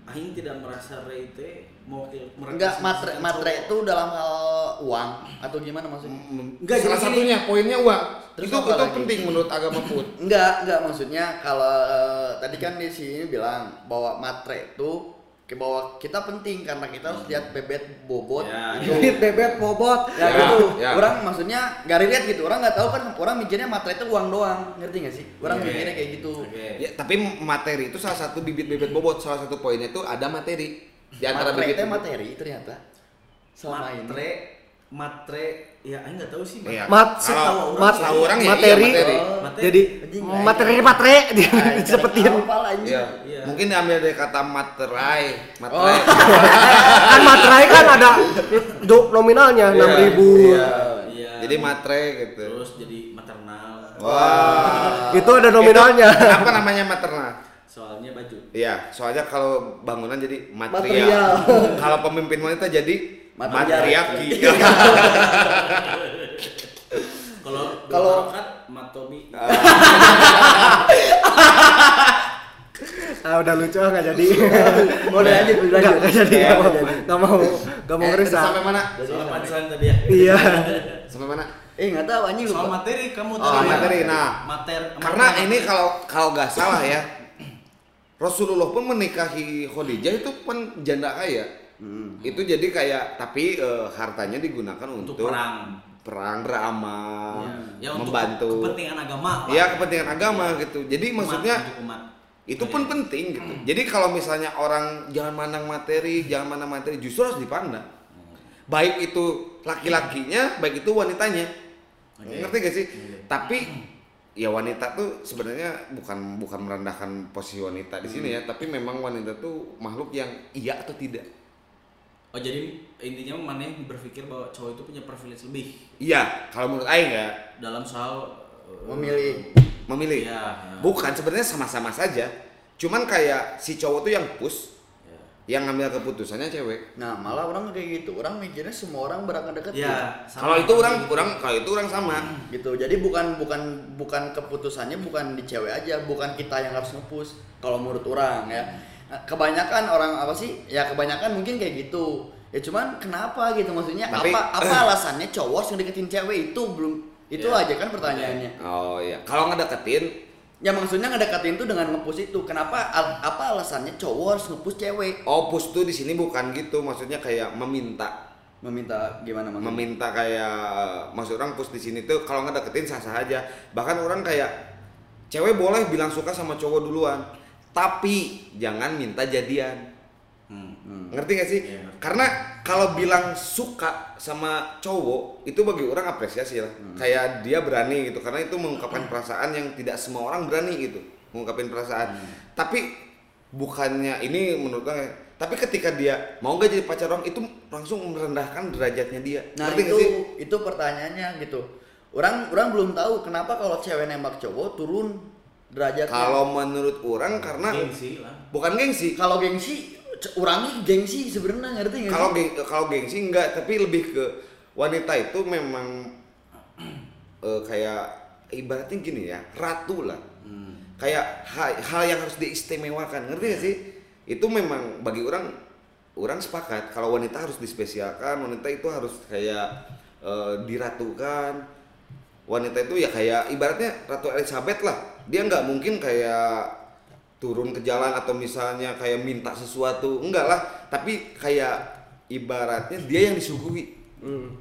Aing tidak merasa Ray teh mau Enggak, matre, matre itu dalam hal uang atau gimana maksudnya? Enggak, Salah jadi gini. satunya poinnya uang. Terus itu itu lagi? penting menurut agama put. Enggak, enggak maksudnya kalau eh, tadi kan di sini bilang bahwa matre itu bahwa kita penting karena kita harus lihat bebet bobot Ya, itu. Bibit bebet bobot. Ya, Ya, gitu. ya. Orang maksudnya nggak relate gitu. Orang nggak tahu kan orang mikirnya matre itu uang doang. Ngerti nggak sih? Orang Oke. mikirnya kayak gitu. Oke. Ya, tapi materi itu salah satu bibit bebet bobot. Salah satu poinnya itu ada materi. Di antara Matre bibit materi ternyata. Selama ini. Matre ya Aing nggak tahu sih Iya. Mat, Kalau mat, setahu orang ya iya, materi, materi. Oh. Materi. jadi Anjing, materi anjing. matre lah ini? Iya. Iya. Mungkin diambil dari kata materai. Oh. Materai. kan materai kan ada do, nominalnya Iya, enam ribu. iya. Iya. Jadi matre gitu. terus jadi maternal Wah. Itu ada nominalnya. Itu Apa namanya maternal? soalnya baju Iya, soalnya kalau bangunan jadi Material. material. kalau pemimpin wanita jadi. Matriarki. kalau Kalau- kalau matobi Ah udah lucu nggak jadi. Boleh lanjut, boleh Nggak lanjut. nggak jadi. Nggak mau, jadi. nggak mau, mau Eh, ngerusak. Sampai mana? soal punchline tadi ya Iya. Sampai mana? Eh nggak tahu anjing soal lupa. materi kamu Oh, tadi ya. materi. Nah, mater Karena ini kalau kalau nggak salah ya, Rasulullah pun menikahi Khadijah itu pun janda kaya. Hmm. Itu jadi kayak tapi eh, hartanya digunakan untuk, untuk perang perang beramal, ya, untuk membantu. kepentingan agama lah. Iya kepentingan agama gitu. Jadi Umat, maksudnya untuk umat itu pun Iya. penting gitu. Jadi kalau misalnya orang jangan mandang materi, jangan mandang materi, justru harus dipandang. Baik itu laki-lakinya, baik itu wanitanya. Oke. Ngerti gak sih? Iya. Tapi ya wanita tuh sebenarnya bukan bukan merendahkan posisi wanita di sini ya, tapi memang wanita tuh makhluk yang iya atau tidak. Oh jadi intinya mana berpikir bahwa cowok itu punya privilege lebih Iya, kalau menurut Aing ya dalam soal uh, memilih memilih. Iya. Bukan sebenarnya sama-sama saja. Cuman kayak si cowok tuh yang push, Ya. yang ngambil keputusannya cewek. nah malah orang kayak gitu orang mikirnya semua orang berakan deket Ya, sama Kalau itu orang gitu. orang kalau itu orang sama. gitu jadi bukan bukan bukan keputusannya bukan di cewek aja bukan kita yang harus ngepush kalau menurut orang ya Nah, kebanyakan orang apa sih? Ya kebanyakan mungkin kayak gitu. Ya cuman kenapa gitu? Maksudnya Tapi- apa apa alasannya cowok yang deketin cewek itu? Belum itu Ya. aja kan pertanyaannya. Oh iya, kalau ngedeketin? Ya maksudnya ngedeketin tuh dengan ngepush itu. Kenapa al- apa alasannya cowok harus ngepush cewek? Oh push tuh di sini bukan gitu, maksudnya kayak meminta. Meminta gimana maksudnya? Meminta kayak maksud orang push di sini tuh kalau ngedeketin sah-sah aja. Bahkan orang kayak cewek boleh bilang suka sama cowok duluan, tapi jangan minta jadian. Hmm. Ngerti gak sih? Ngerti. Karena kalau bilang suka sama cowok itu bagi orang apresiasi lah. Kayak dia berani gitu karena itu mengungkapkan perasaan yang tidak semua orang berani gitu. Mengungkapin perasaan. Tapi bukannya ini menurut orang tapi ketika dia mau gak jadi pacar orang itu langsung merendahkan derajatnya dia. Nah Ngerti itu sih? itu pertanyaannya gitu. Orang orang belum tahu kenapa kalau cewek nembak cowok turun derajatnya. Kalau menurut orang karena gengsi lah bukan gengsi. kalau gengsi orangnya gengsi sebenarnya ngerti nggak Kalau sih? geng, kalau gengsi enggak, tapi lebih ke wanita itu memang eh, kayak ibaratnya gini ya, ratu lah. Kayak hal, hal yang harus diistimewakan, ngerti gak sih? Itu memang bagi orang orang sepakat kalau wanita harus dispesialkan, wanita itu harus kayak eh, diratukan. Wanita itu ya kayak ibaratnya Ratu Elizabeth lah. Dia nggak mungkin kayak turun ke jalan atau misalnya kayak minta sesuatu. Enggak lah. Tapi kayak ibaratnya dia yang disuguhi.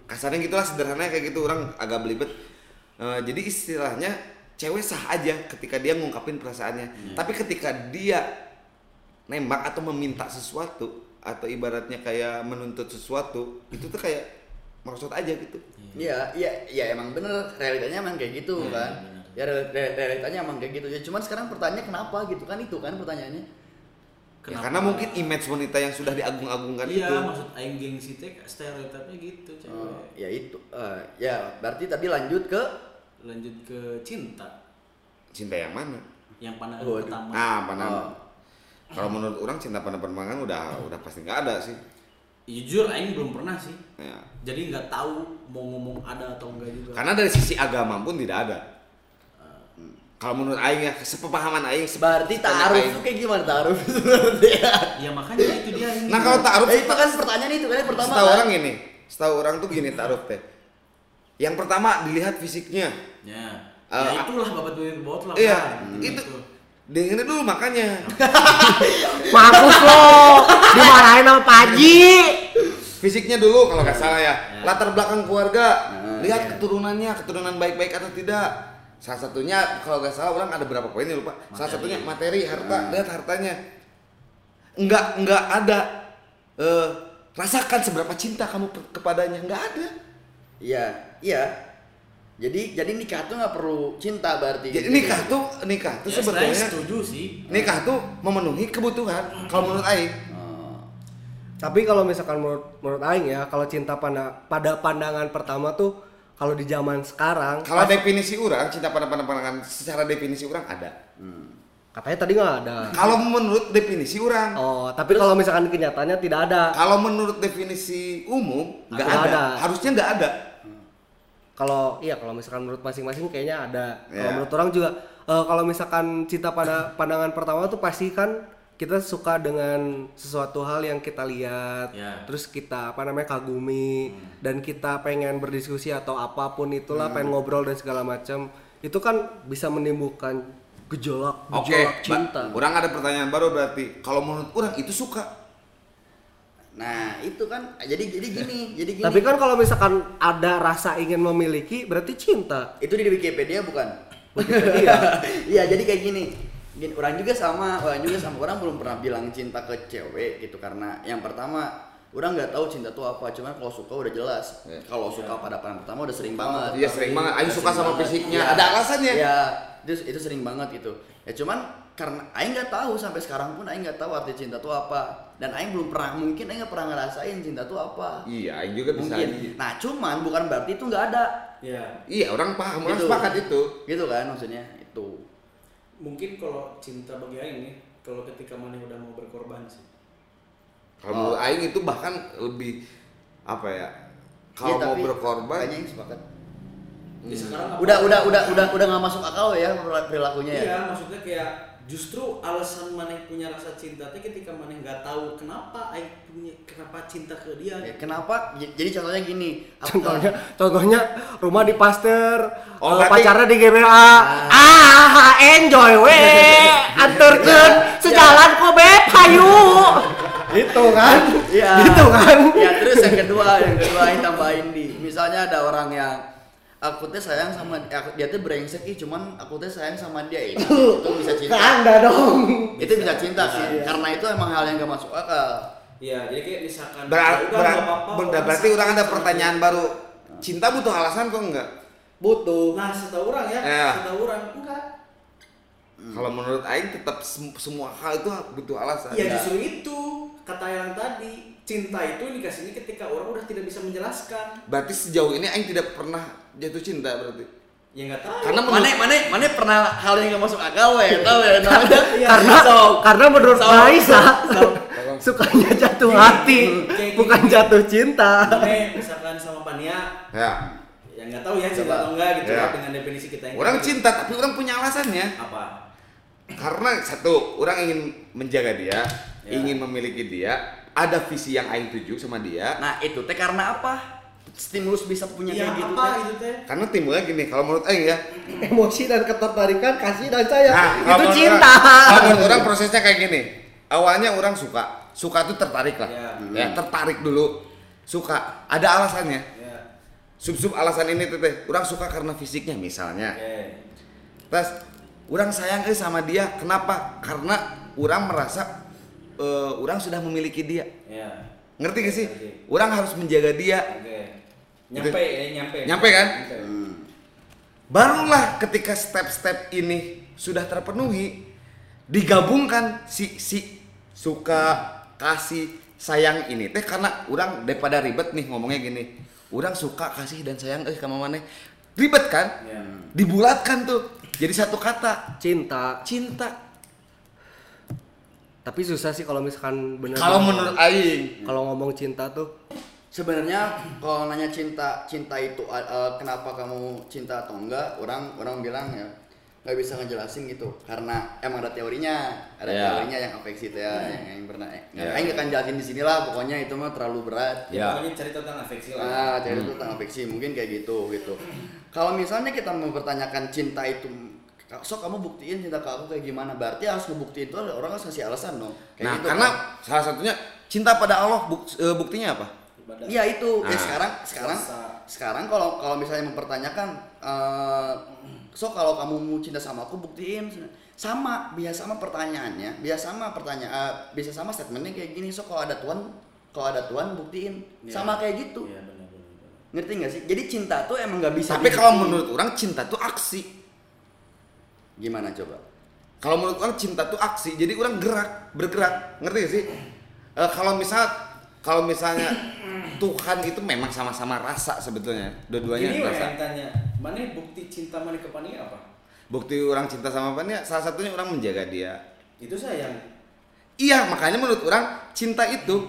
Kasarnya gitulah sederhananya kayak gitu. Orang agak belibet. Eh, jadi istilahnya cewek sah aja ketika dia ngungkapin perasaannya. Tapi ketika dia nembak atau meminta sesuatu atau ibaratnya kayak menuntut sesuatu itu tuh kayak maksud aja gitu. Iya, iya, iya emang bener. Realitanya emang kayak gitu Iya, kan. Ya real- real- realitanya emang kayak gitu. Ya cuman sekarang pertanyaannya kenapa gitu kan itu kan pertanyaannya. Ya, karena mungkin image wanita yang sudah diagung-agungkan iya itu maksud aing gengsi teh stereotipnya gitu cewek Oh, ya itu. Eh, ya berarti tadi lanjut ke lanjut ke cinta cinta yang mana yang pandangan Waduh. pertama Nah, pandangan. Oh. Kalau menurut orang cinta pada permangan udah udah pasti nggak ada sih. jujur aing belum pernah sih Ya. jadi nggak tahu mau ngomong ada atau enggak juga Karena dari sisi agama pun tidak ada. Kalau menurut Aing ya, sepepahaman Aing. berarti taaruf itu kayak gimana taaruf itu ya. ya makanya itu dia Aing. Nah kalau taaruf, Eh, itu kan pertanyaan itu kan yang pertama. setahu kan? orang ini, setahu orang tuh gini taaruf teh. Yang pertama dilihat fisiknya. ya Eh, ya itulah babat bibir bot lah Iya, Bang. itu Gitu. dengerin dulu makanya. Mampus lo, dimarahin sama Pak Haji. Fisiknya dulu kalau nggak salah ya. Ya. Latar belakang keluarga, Nah, lihat iya. keturunannya, keturunan baik-baik atau tidak. Salah satunya kalau nggak salah orang ada berapa poinnya lupa. Salah Materi. satunya materi, harta, Nah. lihat hartanya. Enggak enggak ada eh rasakan seberapa cinta kamu kepadanya, enggak ada. Iya, iya. Jadi jadi nikah tuh nggak perlu cinta berarti. Jadi gitu. nikah tuh nikah tuh ya, saya sebetulnya setuju sih nikah tuh memenuhi kebutuhan kalau menurut Aing. Oh. Tapi kalau misalkan menurut menurut aing ya, kalau cinta pada pada pandangan pertama tuh kalau di zaman sekarang Kalau definisi orang cinta pada pandangan secara definisi orang ada. katanya tadi nggak ada. Kalau menurut definisi orang, Oh, tapi kalau misalkan kenyataannya tidak ada. Kalau menurut definisi umum nggak Nggak ada. ada. harusnya nggak ada. Kalau iya kalau misalkan menurut masing-masing kayaknya ada. Kalau Ya. menurut orang juga eh, kalau misalkan cinta pada pandangan pertama tuh pasti kan kita suka dengan sesuatu hal yang kita lihat, Ya. terus kita apa namanya kagumi dan kita pengen berdiskusi atau apa pun itulah Hmm. pengen ngobrol dan segala macam. Itu kan bisa menimbulkan gejolak gejolak cinta. Mbak. Orang ada pertanyaan baru berarti. Kalau menurut orang itu suka. Nah, itu kan jadi jadi gini, jadi gini. Tapi kan kalau misalkan ada rasa ingin memiliki berarti cinta. itu di Wikipedia bukan? Wikipedia. Iya, jadi kayak gini. Gini, orang juga sama, orang juga sama orang belum pernah bilang cinta ke cewek gitu karena yang pertama orang nggak tahu cinta tuh apa cuman kalau suka udah jelas Iya. kalau suka pada pandangan pertama udah sering banget Iya sering banget. Aing suka sama banget. fisiknya. Iya. Ada alasannya. ya itu itu sering banget gitu ya cuman karena Aing nggak tahu sampai sekarang pun Aing nggak tahu arti cinta tuh apa dan Aing belum pernah mungkin Aing nggak pernah ngerasain cinta tuh apa Iya, Aing juga bisa. mungkin nah cuman bukan berarti itu nggak ada Ya, Iya, orang paham, orang Gitu. sepakat itu. gitu kan maksudnya itu mungkin kalau cinta bagi Aing nih kalau ketika mana udah mau berkorban sih Kalau Oh. Aing itu bahkan lebih apa ya? Kalau Iya, mau berkorban, Aing sepakat Ya, sekarang apa- udah udah udah udah udah nggak masuk akal ya perilakunya ya Iya, maksudnya kayak justru alasan maneh punya rasa cinta teh ketika maneh nggak tahu kenapa aing punya kenapa cinta ke dia. Ya, kenapa J- jadi contohnya gini Contohnya, contohnya rumah di Pasteur, Oh, berarti- pacarnya di GBA. Ah, enjoy we, anterkeun sejalan kok beb, hayu. Gitu kan? Iya. Gitu kan? Ya terus yang kedua, yang kedua yang tambahin di. Misalnya ada orang yang aku teh sayang sama aku, dia tuh brengsek ih cuman aku teh sayang sama dia itu, itu bisa cinta. Anda dong. Itu bisa cinta kan? Karena itu emang hal yang gak masuk akal. Iya, jadi kayak misalkan Berar- ya udah, berar- nggak apa-apa, ber- orang berarti orang ada pertanyaan dia. baru. Cinta butuh alasan kok enggak? Butuh. Nah, setahu orang ya, Iya. setahu orang enggak. Kalau menurut Aing tetap sem- semua hal itu butuh alasan. Iya, justru itu kata yang tadi. Cinta itu dikasihnya ketika orang udah tidak bisa menjelaskan. Berarti sejauh ini Aing tidak pernah jatuh cinta berarti. Ya nggak tahu. Karena menurut Mana mana mana pernah hal yang gak masuk akal we, tahu ya namanya. Karena karena menurut So- Raisa so- sukanya jatuh hati, Kayak bukan gini. jatuh cinta. Maneh misalkan sama Pania, ya, ya nggak tahu ya cinta Coba. atau enggak gitu Ya. ya, dengan definisi kita yang orang tadi. cinta tapi orang punya alasannya. apa? Karena satu, orang ingin menjaga dia, Ya. ingin memiliki dia, ada visi yang Aing tuju sama dia. Nah, itu teh karena apa? Stimulus bisa punya Iya, kayak gitu apa teh. gitu teh? Karena timbulnya gini, kalau menurut Aing ya, Emosi dan ketertarikan, kasih dan sayang. Nah, itu cinta. Orang, kalau menurut orang prosesnya kayak gini. Awalnya orang suka, suka tuh tertarik lah. Ya. Ya, tertarik dulu. Suka, ada alasannya. Ya. Sub-sub alasan ini tuh teh, orang suka karena fisiknya misalnya. Oke. Terus orang sayang eh sama dia, kenapa? Karena orang merasa eh, orang sudah memiliki dia. Ya. Ngerti gak sih? Ngerti. Orang harus menjaga dia. Oke. Nyampe ya, nyampe. Nyampe kan? Nyampe. Hmm. Barulah ketika step-step ini sudah terpenuhi, digabungkan si si suka kasih sayang ini teh karena orang daripada ribet nih ngomongnya gini. Orang suka kasih dan sayang eh sama mana ribet kan? Ya. Dibulatkan tuh jadi satu kata Cinta. cinta. Tapi susah sih kalau misalkan bener. Kalau menurut Aing, kalau ngomong cinta tuh Sebenarnya kalau nanya cinta, cinta itu uh, kenapa kamu cinta atau enggak? Orang orang bilang ya nggak bisa ngejelasin gitu karena emang ada teorinya ada Ya. teorinya yang afeksi itu ya yang, yang pernah eh, Ya. Akan jelasin di sini lah pokoknya itu mah terlalu berat Ya. Pokoknya cerita tentang afeksi lah. Ah, teori itu tentang afeksi mungkin kayak gitu gitu. Kalau misalnya kita mempertanyakan cinta itu, sok kamu buktiin cinta ke aku kayak gimana? Berarti harus ngebuktiin itu orang harus kasih alasan dong. Kayak nah gitu, karena kan? salah satunya cinta pada Allah buk- eh, buktinya apa? Ibadah. Iya itu. Ya Nah. sekarang sekarang Selasa. sekarang kalau kalau misalnya mempertanyakan, eh so kalau kamu mau cinta sama aku buktiin sama biasa sama pertanyaannya biasa sama pertanyaan eh, bisa sama statementnya kayak gini so kalau ada Tuhan kalau ada Tuhan buktiin Iya. sama kayak gitu Iya, benar benar. benar. ngerti nggak sih jadi cinta tuh emang nggak bisa Tapi kalau menurut orang cinta tuh aksi. gimana coba Kalau menurut orang cinta tuh aksi, jadi orang gerak, bergerak, ngerti gak sih? Eh, kalau misal, kalau misalnya Tuhan itu memang sama-sama rasa sebetulnya, dua-duanya Ini rasa. yang tanya, mana bukti cinta mana ke Pania apa? Bukti orang cinta sama Pania, salah satunya orang menjaga dia. Itu sayang. Iya, makanya menurut orang cinta itu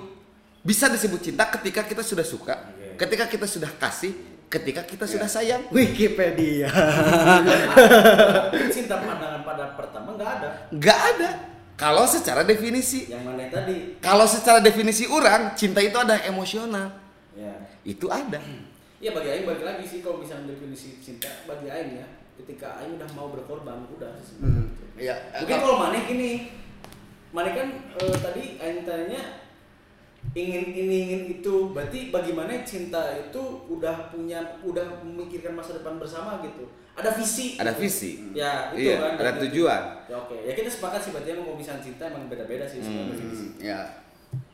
bisa disebut cinta ketika kita sudah suka, Oke. ketika kita sudah kasih, ketika kita sudah sayang. Wikipedia. Cinta pandangan pada pertama nggak ada. Gak ada. Kalau secara definisi, Yang mana tadi? kalau secara definisi orang, cinta itu ada emosional. Ya. Itu ada. Iya bagi Aing balik lagi sih kalau bisa mendefinisi cinta bagi Aing ya ketika Aing udah mau berkorban udah. Hmm, iya. Mungkin kalau Maneh gini, Maneh kan eh, tadi Aing tanya ingin ini ingin itu, berarti bagaimana cinta itu udah punya udah memikirkan masa depan bersama gitu. Ada visi. Ada visi. Ya itu Iya, kan. ada tujuan. Ya oke, ya kita sepakat sih berarti emang misalnya cinta emang beda-beda sih Hmm, ya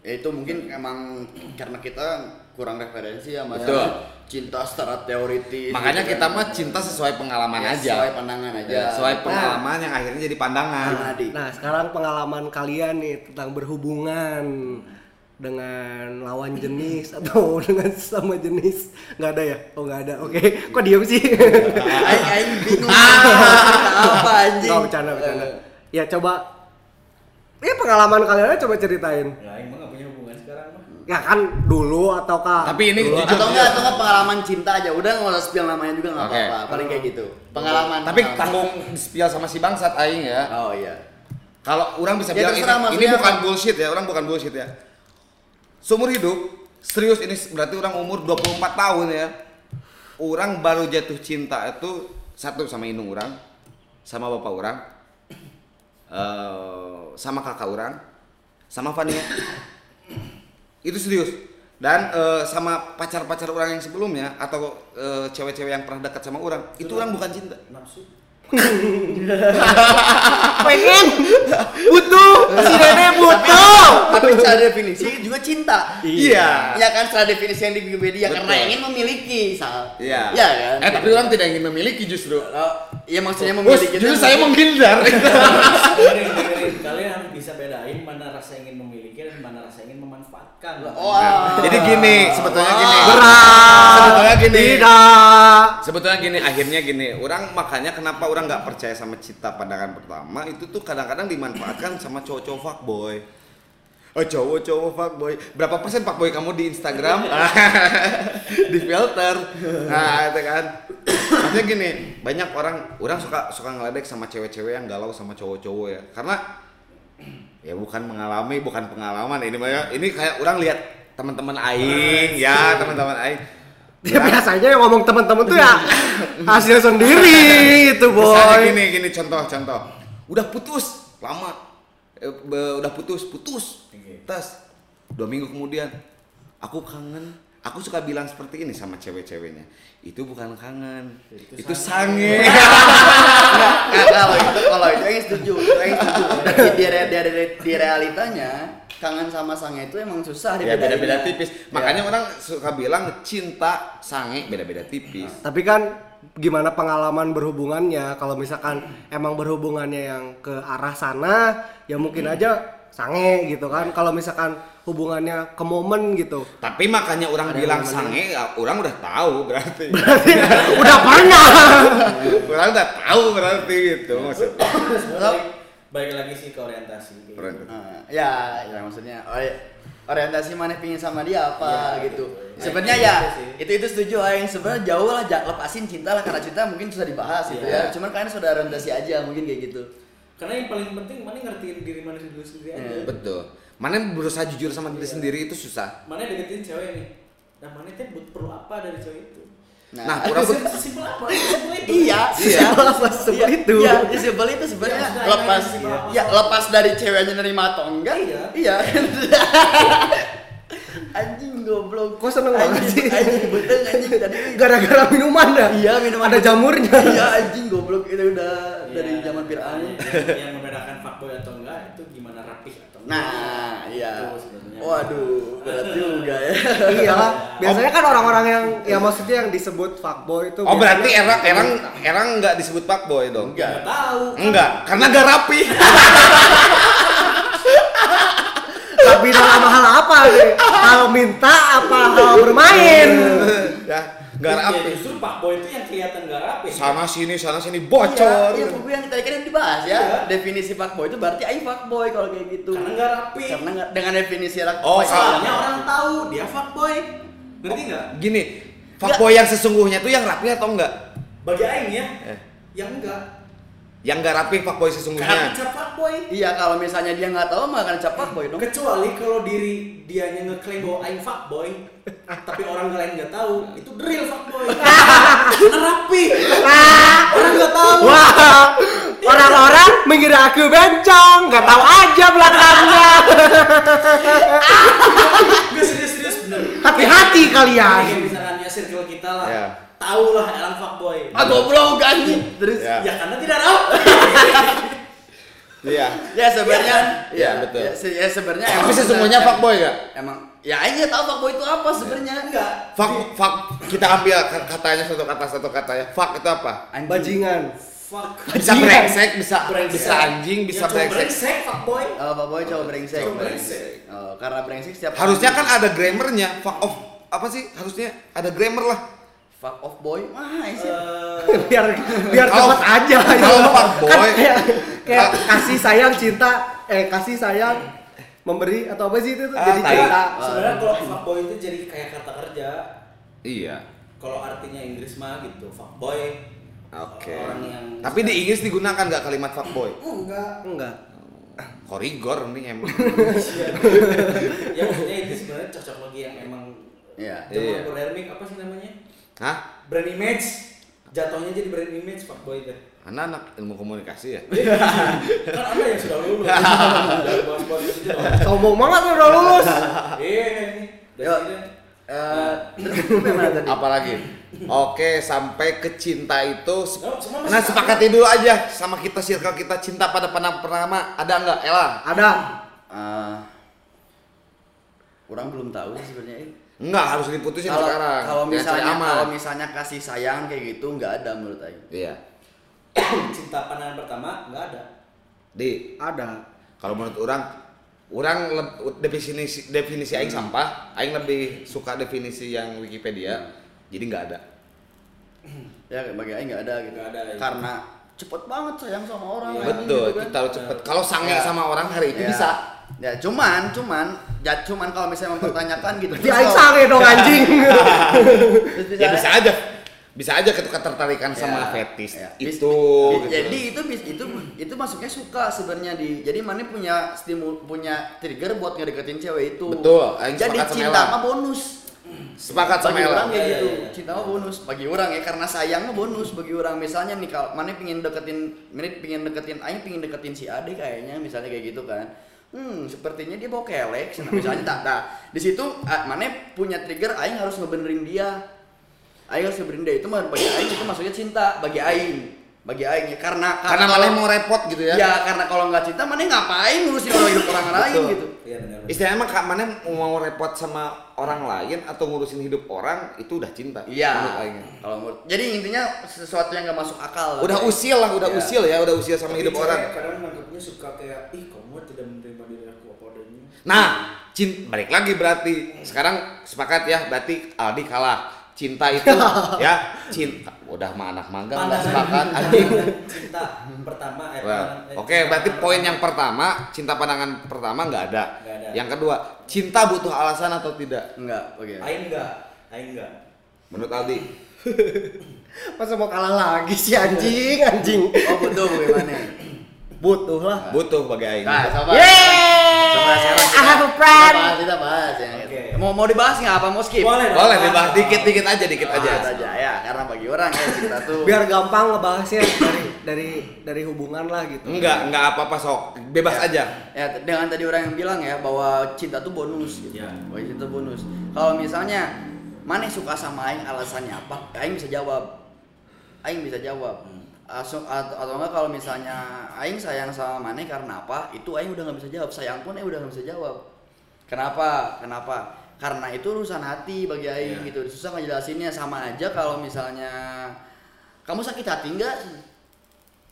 Ya itu mungkin emang karena kita kurang referensi ya Mas. Betul. Cinta secara teoritis. Makanya gitu kita kan. mah cinta sesuai pengalaman Ya, aja. Sesuai pandangan aja. Ya, sesuai pengalaman yang akhirnya jadi pandangan. Di? Nah, sekarang pengalaman kalian nih tentang berhubungan dengan lawan jenis atau dengan sesama jenis nggak ada ya? Oh nggak ada. Oke, kok diam sih? Aing aing bingung. apa anjing? Nggak bercanda bercanda. Ya coba, ya pengalaman kalian aja coba ceritain. Ya, emang gak punya hubungan sekarang mah. Ya kan dulu atau kak? Tapi ini dulu, jujur atau enggak atau enggak pengalaman cinta aja udah nggak usah spill namanya juga nggak Oke. apa-apa paling kayak gitu pengalaman Tapi pengalaman. tanggung spill sama si bangsat aing ya. oh iya Kalau orang bisa Ya, bilang ini, ini bukan bullshit ya, orang bukan bullshit ya. Seumur hidup, serius ini berarti orang umur 24 tahun ya. Orang baru jatuh cinta itu satu sama indung orang, sama bapak orang, eh, sama kakak orang, sama Fania. Itu serius. Dan eh, sama pacar-pacar orang yang sebelumnya atau eh, cewek-cewek yang pernah dekat sama orang, itu orang bukan cinta. Nafsu. Pengen butuh si Dede butuh. tapi secara definisi juga cinta Iya. ya kan secara definisi yang di Wikipedia karena ingin memiliki sal Iya. Iya kan Eh tapi orang tidak ingin memiliki justru. Oh, ya maksudnya Bos, memiliki justru saya menghindar. Kalian harus bisa bedain mana rasa ingin memiliki dan mana rasa ingin memanfaatkan. oh. Jadi gini, sebetulnya gini. Berat. Sebetulnya gini. Tidak. Sebetulnya gini, akhirnya gini. Orang makanya kenapa orang nggak percaya sama cinta pandangan pertama itu tuh kadang-kadang dimanfaatkan sama cowok-cowok fuckboy. Oh cowok-cowok fuckboy. Berapa persen fuckboy kamu di Instagram? di filter. Nah, itu kan. Maksudnya gini, banyak orang orang suka suka ngeledek sama cewek-cewek yang galau sama cowok-cowok ya. Karena ya bukan mengalami, bukan pengalaman ini mah ya. Ini kayak orang lihat teman-teman aing, ya, teman-teman aing. Ya biasanya yang ngomong teman-teman tuh ya hasil sendiri itu Misalnya boy. gini gini contoh contoh. Udah putus lama. Eh, be- udah putus putus. Tas. Dua minggu kemudian aku kangen. Aku suka bilang seperti ini sama cewek-ceweknya. Itu bukan kangen. Itu, sange. Nggak, kalau itu kalau itu yang setuju itu yang setuju tapi di, re- di, re- di realitanya kangen sama sange itu emang susah ya beda-beda tipis. Ya. Makanya orang suka bilang cinta sange beda-beda tipis. Tapi kan gimana pengalaman berhubungannya kalau misalkan emang berhubungannya yang ke arah sana ya mungkin aja sange gitu kan kalau misalkan hubungannya ke momen gitu Tapi makanya orang Ada bilang sange, ya, orang udah tahu berarti. udah pernah orang udah tahu berarti gitu maksudnya. Sebenarnya balik lagi sih ke orientasi. gitu. Nah, ya, ya maksudnya ori- orientasi mana pingin sama dia apa Ya, gitu. gitu. Sebenarnya Nah, ya itu sih. itu itu setuju yang sebenarnya jauh lah lepasin cinta lah karena cinta mungkin susah dibahas gitu Iya. ya. Cuman kalian sudah orientasi aja mungkin kayak gitu. Karena yang paling penting mana ngertiin diri mana dulu sendiri aja. Hmm. Betul. Mana berusaha jujur sama diri sendiri itu susah. Mana deketin cewek nih. Nah mana teh but- perlu apa dari cewek itu? Nah, itu kurang pun- Sesimpel apa? Sesimpel itu. Iya, Iya. sesimpel Sesimpel iya, itu. Iya, sesimpel itu sebenarnya Iya, maksudnya lepas yang sesimpel apa? ya lepas dari ceweknya nerima atau enggak. Iya. Iya. anjing goblok. Kok seneng banget Anjing, sih? Anjing beteng anjing tadi. gara-gara minuman dah Iya, minuman ada jamurnya Iya, anjing goblok itu udah Iya, dari zaman Fir'aun. yang, yang membedakan fuckboy atau enggak itu gimana rapih atau enggak. Nah, iya. Itu sebenarnya. Waduh, berat juga ya. iyalah biasanya kan orang-orang yang ya maksudnya yang disebut fuckboy itu Oh berarti erang erang erang nggak disebut fuckboy dong? Enggak. Nggak tahu. Enggak, karena gak rapi. tapi dalam hal apa nih hal minta apa hal bermain ya, gak Ya, rapi. justru fuckboy itu yang kelihatan gak rapi. Sana sini, sana sini Iya, bocor. iya, buku yang tadi kan yang dibahas ya. Iya. Definisi fuckboy itu berarti aing fuckboy kalau kayak gitu. Karena nggak rapi. Karena nggak- dengan definisi rak Oh, Soalnya orang tahu dia fuckboy. Ngerti nggak? Gini, fuckboy yang sesungguhnya tuh yang rapi atau enggak? Bagi aing ya, Eh. yang enggak. Yang gak rapi fuckboy Karena sesungguhnya. dicap fuckboy. Iya, kalau misalnya dia nggak tahu mah akan cap fuckboy dong. Kecuali kalau diri dianya ngeklaim bahwa aing fuckboy, tapi orang lain nggak tahu, itu real fuckboy. Karena rapi. orang nggak tahu. wah orang-orang mengira aku bencong nggak tahu aja belakangnya Gak serius-serius bener. hati-hati kalian Kayak misalkan ya circle kita lah. Ya. Tahu lah orang fuckboy. Ah, goblok anjing. Terus Ya. Ya karena tidak tahu. Iya. Ya sebenarnya Iya, betul. Ya, se- ya sebenarnya Tapi emang- sesungguhnya fuckboy gak? Emang ya nggak tahu fuckboy itu apa sebenarnya. Enggak. Fuck, fuck, kita ambil katanya satu kata satu katanya. Fuck itu apa? Anjing. Bajingan. Fuck. Bisa brengsek, bisa Brengsek. bisa anjing, bisa Ya, brengsek. brengsek fuckboy. Oh, fuckboy cowok brengsek. Cowok brengsek. Oh, karena brengsek setiap Harusnya kan ada grammarnya. Fuck off apa sih? Harusnya ada grammar lah. Fuck off boy. Wah. Eh, biar biar cepet aja kalau fuckboy- kan kayak, kayak kasih sayang cinta eh kasih sayang memberi atau apa sih itu tuh Ah, jadi cinta sebenarnya kalau fuckboy itu jadi kayak kata kerja. Iya. Kalau artinya Inggris mah gitu, fuckboy. Oke. Orang yang Tapi di Inggris digunakan nggak kalimat fuckboy? enggak. enggak Korigor nih emang. ya maksudnya itu sebenarnya cocok lagi yang emang Iya. Iya. Zaman Berhermik apa sih namanya? Hah? Brand image. Jatuhnya jadi brand image fuckboy itu. Anak-anak ilmu komunikasi ya? kan anda yang sudah lulus. Sombong banget lu udah lulus Iya ini. Yo. Eh, tadi? Apalagi? Oke, sampai ke cinta itu. Oh, Nah, sepakati dulu aja sama kita circle kita cinta pada pandangan pertama. Ada nggak, Ella? ada Eh, orang belum tahu sebenarnya. Enggak, harus diputusin Kalau sekarang. kalau misalnya kalau misalnya kasih sayang kayak gitu nggak ada menurut aing. Iya. Cinta pandangan pertama nggak ada. Di ada kalau menurut orang orang leb- definisi definisi aing sampah, aing lebih suka definisi yang Wikipedia. Jadi nggak ada. Ya bagi aing nggak ada gitu. Nggak ada, iya. Karena cepet banget sayang sama orang. Iya. anjing, Betul, gitu kan. kita harus cepet. Kalau sange Ya. sama orang hari itu Ya. bisa. Ya cuman, cuman, ya cuman kalau misalnya mempertanyakan gitu. di aing sange dong anjing Terus Ya bisa aja. Bisa aja ketika tertarikan Ya, sama fetis ya. itu. Bis- gitu. Jadi itu bis- itu itu masuknya suka sebenarnya di. Jadi mana punya stimul punya trigger buat ngedeketin cewek itu. Betul, aing Jadi sama cinta mah bonus. sepakat sama bagi Ella. orang kayak Iya, gitu iya. cinta mah bonus bagi orang ya karena sayangnya bonus bagi orang misalnya nih kalau mana pingin deketin mana pingin deketin aing pingin deketin si Ade kayaknya misalnya kayak gitu kan hmm sepertinya dia bawa kelek nah, misalnya tak nah, di situ ah, mana punya trigger aing harus ngebenerin dia. Aing harus ngebenerin dia. Itu mah bagi aing itu maksudnya cinta bagi aing bagi aing ya karena Karena mana mau repot gitu ya. ya karena kalau nggak cinta mana ngapain ngurusin orang hidup orang lain Betul. gitu Iya benar. Istilahnya mah Kak, mana mau repot sama orang lain atau ngurusin hidup orang itu udah cinta. Iya. aing. Kalau menurut, jadi intinya sesuatu yang nggak masuk akal. lah. Udah usil lah, udah Iya. usil ya, udah usil sama Tapi hidup orang. kadang nangkepnya suka kayak ih kamu tidak menerima diri aku apa adanya. Nah, cinta balik lagi berarti. Sekarang sepakat ya, berarti Aldi kalah. Cinta itu ya, cinta. Udah mah anak magang nggak sepakat anjing. cinta pertama eh, Well, eh, Oke, cinta berarti poin yang pertama, cinta pandangan pertama nggak ada. Ada. Yang kedua, cinta butuh alasan atau tidak? Enggak, oke. Aing enggak, Aing enggak. Menurut Aldi? masa mau kalah lagi sih anjing anjing Oh betul bagaimana? Butuh lah Butuh bagi Aing. Nah. Yeay, Coba sekarang I kita, have a kita friend. bahas, kita bahas ya. Oke. Mau mau dibahas nggak apa mau skip? Boleh. Boleh dibahas dikit-dikit aja, dikit aja. Bahas aja ya, karena bagi orang ya kita tuh. biar gampang ngebahasnya dari dari dari hubungan lah gitu Enggak, enggak apa-apa sok. Bebas Ya. aja. Ya dengan tadi orang yang bilang ya bahwa cinta tuh bonus gitu. Ya. Bahwa cinta bonus. Kalau misalnya Maneh suka sama Aing alasannya apa? Aing bisa jawab. Aing bisa jawab. Asu- atau, atau enggak kalau misalnya Aing sayang sama Maneh karena apa? Itu Aing udah nggak bisa jawab. Sayang pun Aing udah nggak bisa jawab. Kenapa? Kenapa? Karena itu urusan hati bagi Aing Iya. gitu. Susah ngejelasinnya sama aja kalau misalnya kamu sakit hati enggak?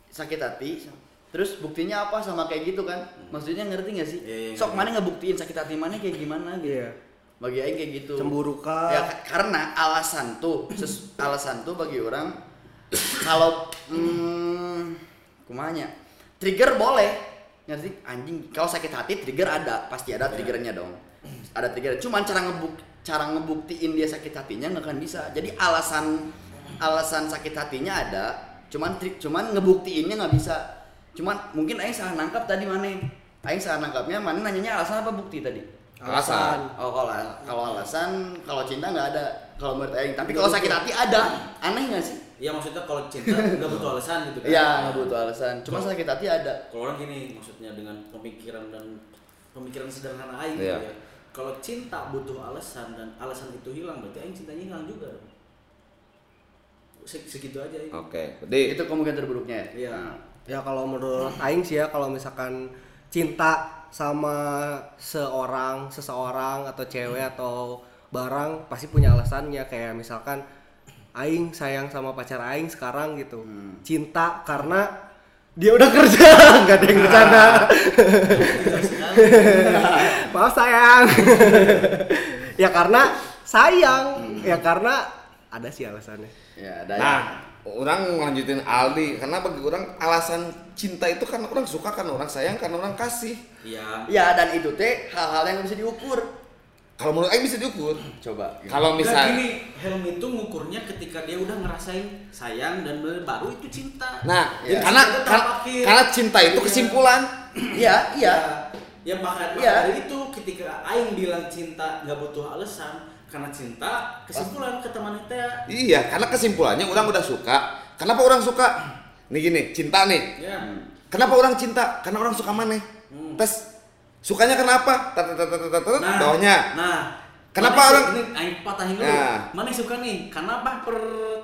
Sakit hati. Terus buktinya apa sama kayak gitu kan? Maksudnya ngerti nggak sih? Iya, iya, Sok ngerti. mana ngebuktiin sakit hati mana kayak gimana gitu. Iya. Bagi Aing kayak gitu. cemburu kah Ya ka- karena alasan tuh, alasan tuh bagi orang kalau hmm, kumanya. Trigger boleh. Nggak sih anjing kalau sakit hati trigger ada. Pasti ada triggernya dong. Ada trigger. Cuman cara ngebuk cara ngebuktiin dia sakit hatinya nggak akan bisa. Jadi alasan alasan sakit hatinya ada cuman tri- cuman ngebuktiinnya nggak bisa. Cuman mungkin Aing salah nangkap tadi mana? Aing salah nangkapnya mana nanyanya alasan apa bukti tadi? Alasan. Oh kalau kalau alasan kalau cinta nggak ada kalau menurut Aing. Tapi kalau sakit hati ada. Aneh nggak sih? Iya maksudnya kalau cinta nggak butuh alasan gitu kan? Iya nggak butuh alasan. Cuma sakit hati ada. Kalau orang gini maksudnya dengan pemikiran dan pemikiran sederhana Aing Iya. gitu ya. Kalau cinta butuh alasan dan alasan itu hilang berarti Aing cintanya hilang juga Segitu aja Aing. Oke, jadi Itu kemungkinan terburuknya. ya? Iya. Nah, Ya kalau menurut Aing sih ya kalau misalkan cinta sama seorang, seseorang atau cewek atau barang pasti punya alasannya kayak misalkan Aing sayang sama pacar Aing sekarang gitu. Cinta karena dia udah kerja, nggak ada yang bercanda. Maaf sayang. ya karena sayang, ya karena ada sih alasannya. Ya, ada Nah, orang lanjutin Aldi karena bagi orang alasan cinta itu karena orang suka karena orang sayang karena orang kasih. Iya. Ya dan itu teh hal-hal yang bisa diukur. Kalau menurut Aing bisa diukur. Coba. Kalau Nah, misal gini, helm itu ngukurnya ketika dia udah ngerasain sayang dan baru itu cinta. Nah, Ya. karena karena, akhir. karena cinta itu Iya. kesimpulan. Iya, iya. Ya maka, maka Iya. dari itu ketika Aing bilang cinta nggak butuh alasan karena cinta kesimpulan ke teman itu ya. Iya, karena kesimpulannya orang udah suka. Kenapa orang suka? Nih gini, cinta nih. Ya. Kenapa orang cinta? Karena orang suka maneh. Hmm. Tes sukanya kenapa? Tat, tat, tat, tat, tat, tat, Nah, bawahnya. Nah, Kenapa mana orang- ini Aing patahin dulu. Nah. Mana yang suka nih? Kenapa per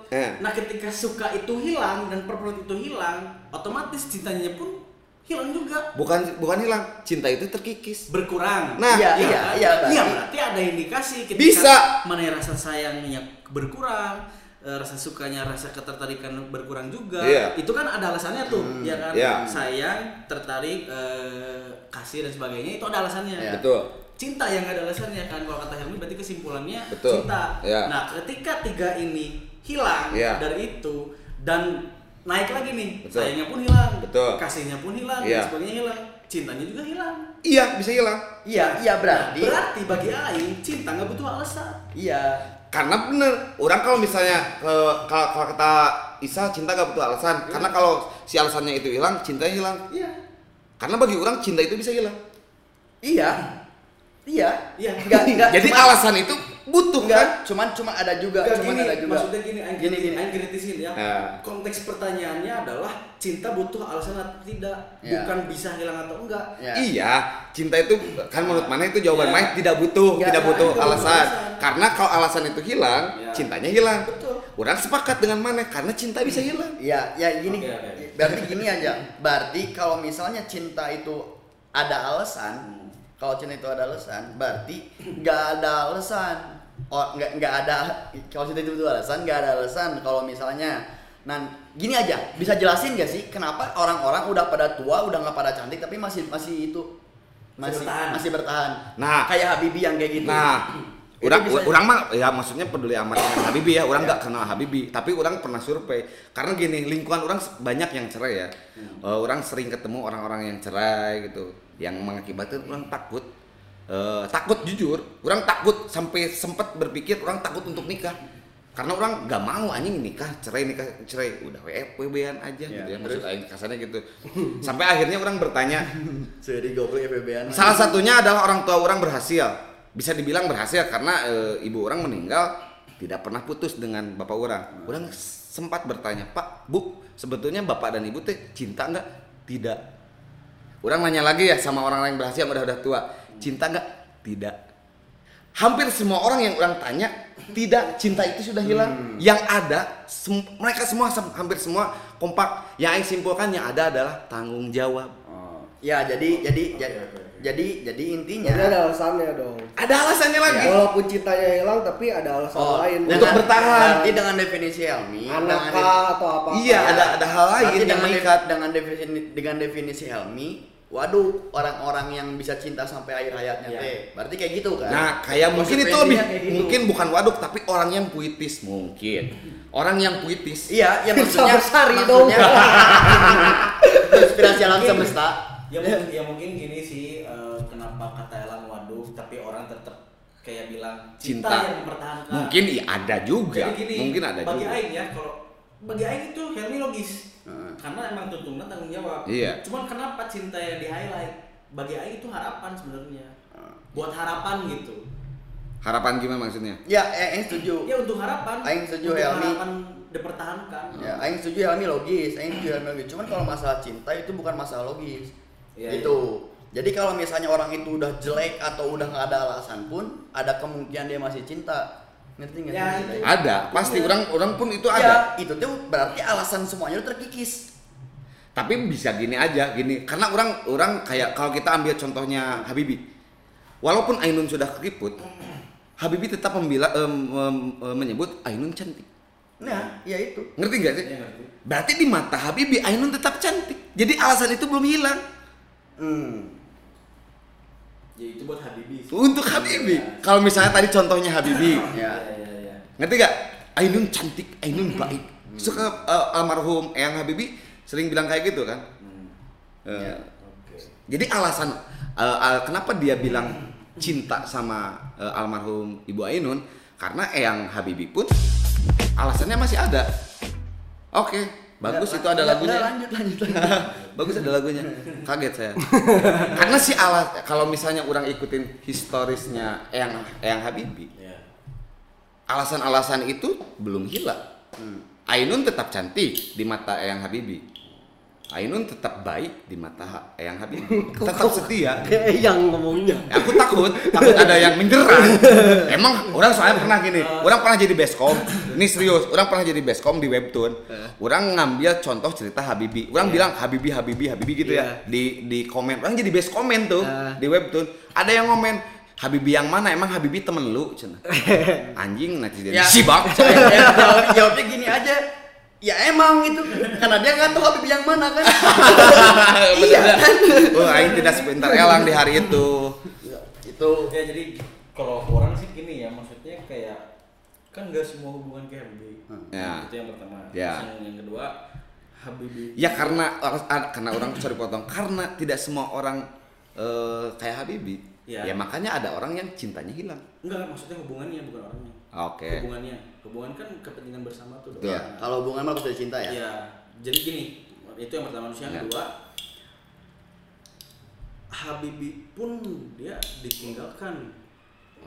Eh. Nah, ketika suka itu hilang dan per perut itu hilang, otomatis cintanya pun hilang juga. Bukan bukan hilang, cinta itu terkikis. berkurang. Nah, Iya, Ya, iya, kan? iya, Iya, berarti- ada indikasi ketika Bisa. mana rasa sayangnya berkurang, rasa sukanya, rasa ketertarikan berkurang juga. Iya. Itu kan ada alasannya tuh, ya kan? iya. Sayang, tertarik, eh, kasih dan sebagainya itu ada alasannya. Iya. Betul. Cinta yang ada alasannya kan kalau kata Helmi berarti kesimpulannya Betul. cinta. Iya. Nah, ketika tiga ini hilang Iya. dari itu dan naik lagi nih, Betul. sayangnya pun hilang, Betul. kasihnya pun hilang, Iya. dan sebagainya hilang, cintanya juga hilang. Iya, bisa hilang. Iya, iya berarti. Berarti bagi Aing cinta nggak butuh alasan. Iya. Karena bener, orang kalau misalnya kalau, kalau kata Isa cinta gak butuh alasan. Karena kalau si alasannya itu hilang, cintanya hilang. Iya. Karena bagi orang cinta itu bisa hilang. Iya. Iya. Iya. Enggak, enggak. Jadi cuman- alasan itu butuh enggak, kan? cuman cuma ada juga, Nggak, cuman gini, ada juga. maksudnya gini, Aing Gini, gini, gini. Aing kritisin ya. Nah. Konteks pertanyaannya adalah cinta butuh alasan atau tidak, Iya. bukan bisa hilang atau enggak. Ya. Iya, cinta itu kan menurut mana itu jawaban Iya. Mike tidak butuh, Iya, tidak butuh alasan. alasan. Karena kalau alasan itu hilang, Iya. cintanya hilang. Betul. Orang sepakat dengan mana karena cinta bisa hilang. Ya, ya gini. Oke, oke. Berarti gini aja. Berarti kalau misalnya cinta itu ada alasan, kalau cinta itu ada alasan, berarti nggak ada alasan. Oh, nggak nggak ada. Kalau cinta itu alasan, nggak ada alasan. Kalau misalnya, nah gini aja, bisa jelasin gak sih kenapa orang-orang udah pada tua, udah nggak pada cantik, tapi masih masih itu masih bertahan. masih bertahan. Nah. kayak Habibie yang kayak gitu. Nah, orang bisa- orang mah ya maksudnya peduli amat dengan Habibie ya. Orang Ya. nggak kenal Habibie, tapi orang pernah survei. Karena gini, lingkungan orang banyak yang cerai ya. Eh, orang sering ketemu orang-orang yang cerai gitu, yang mengakibatkan orang takut. Eh, takut jujur, orang takut sampai sempat berpikir orang takut untuk nikah. Karena orang nggak mau anjing nikah, cerai nikah, cerai udah WF WB-an aja Ya, gitu ya. Maksud aing kasarnya gitu. Sampai akhirnya orang bertanya, Seri goblok FBB-an. Salah satunya adalah orang tua orang berhasil. Bisa dibilang berhasil karena e, ibu orang meninggal tidak pernah putus dengan bapak orang. Orang sempat bertanya, Pak, Bu, sebetulnya bapak dan ibu teh cinta nggak? Tidak. Orang nanya lagi ya sama orang yang berhasil yang udah udah tua, cinta nggak? Tidak. Hampir semua orang yang orang tanya tidak cinta itu sudah hilang. Yang ada sem- mereka semua sem- hampir semua kompak. Yang Aing simpulkan yang ada adalah tanggung jawab. Oh. Ya, jadi jadi jadi jadi jadi intinya Jadi ada alasannya dong. Ada alasannya lagi. Walaupun cintanya hilang tapi ada alasan Oh, lain. Untuk bertahan. Berarti dengan definisi Helmi, anak atau apa? Iya, ada ada hal lain yang dengan, mengikat. dengan definisi dengan definisi Helmi, waduh orang-orang yang bisa cinta sampai akhir hayatnya Iya. teh. Berarti kayak gitu kan? Nah, kayak mungkin itu lebih gitu. mungkin bukan waduk tapi orang yang puitis mungkin. Orang yang puitis. Iya, ya maksudnya Bersari maksudnya inspirasi alam semesta. Ya mungkin, ya mungkin gini sih eh, kenapa kata Elang waduh tapi orang tetap kayak bilang cinta, Cinta. yang mempertahankan. Mungkin iya ada juga. Jadi gini, mungkin ada bagi juga. Aing ya kalau bagi Aing itu Helmi logis. Heeh. Karena emang tuntunan tanggung jawab. Iya. Cuman kenapa cinta yang di highlight? Bagi Aing itu harapan sebenarnya. Heeh. Buat harapan gitu. Harapan gimana maksudnya? Ya, eh, Aing setuju. Ya untuk harapan. Aing setuju, untuk Helmi. harapan dipertahankan. Ya, Aing setuju Helmi logis, Aing setuju Helmi logis. Cuman kalau masalah cinta itu bukan masalah logis. Iya, gitu. Jadi kalau misalnya orang itu udah jelek atau udah nggak ada alasan pun, ada kemungkinan dia masih cinta. Ngerti nggak? Ya, itu. Ada, pasti Iya. orang orang pun itu Ya, ada. itu tuh berarti alasan semuanya terkikis. Tapi bisa gini aja, gini. Karena orang orang kayak kalau kita ambil contohnya Habibi. Walaupun Ainun sudah keriput, Habibi tetap membela em, em, em, menyebut Ainun cantik. Nah, ya itu. Ngerti gak sih? Ngerti. Berarti di mata Habibi Ainun tetap cantik. Jadi alasan itu belum hilang. Hmm. Ya itu buat Habibi. sih. Untuk Habibi. Iya. Kalau misalnya tadi contohnya Habibi, Ya. Iya, iya, iya. ngerti gak? Ainun cantik, Ainun baik. Suka eh, almarhum Eyang Habibi sering bilang kayak gitu kan? Eh, Ya. Oke. Jadi alasan eh, eh, kenapa dia bilang cinta sama eh, almarhum Ibu Ainun karena Eyang Habibi pun alasannya masih ada. Oke, bagus Nggak, itu ada lagunya. lanjut, lanjut, lanjut. bagus ada lagunya. Kaget saya. karena si alas kalau misalnya orang ikutin historisnya Eyang Eyang Habibi, Iya. alasan-alasan itu belum hilang. Hmm. Ainun tetap cantik di mata Eyang Habibi. Ainun tetap baik di mata Ha- Eyang Habibi. tetap setia. Kayak yang ngomongnya. Aku takut, takut ada yang menyerang. Emang orang soalnya pernah gini, orang pernah jadi bestcom. Ini serius, orang pernah jadi bestcom di webtoon. Orang ngambil contoh cerita Habibi. Orang bilang Habibi, Habibi, Habibi gitu ya di di komen. Orang jadi best komen tuh Ah. di webtoon. Ada yang komen Habibi yang mana? Emang Habibi temen lu? Cina. Anjing nanti jadi Ya. sibak. Ya, jawab, jawabnya gini aja. Ya emang itu karena dia nggak tahu Habib yang mana kan. iya kan. Oh, aing tidak sebentar elang di hari itu. itu Ya jadi kalau orang sih gini ya maksudnya kayak kan nggak semua hubungan kayak Habibi. Ya. Itu yang pertama. Ya. Terus yang, yang kedua Habibi. Ya karena karena orang sorry potong karena tidak semua orang eh, kayak Habibi. Iya. Ya makanya ada orang yang cintanya hilang. Enggak maksudnya hubungannya bukan orangnya. Oke. Hubungannya. Hubungan kan kepentingan bersama tuh. dong. Betul. ya kalau hubungan mah pasti cinta ya. Iya. Jadi gini, itu yang pertama Terus yang Ya. kedua Habibi pun dia ditinggalkan.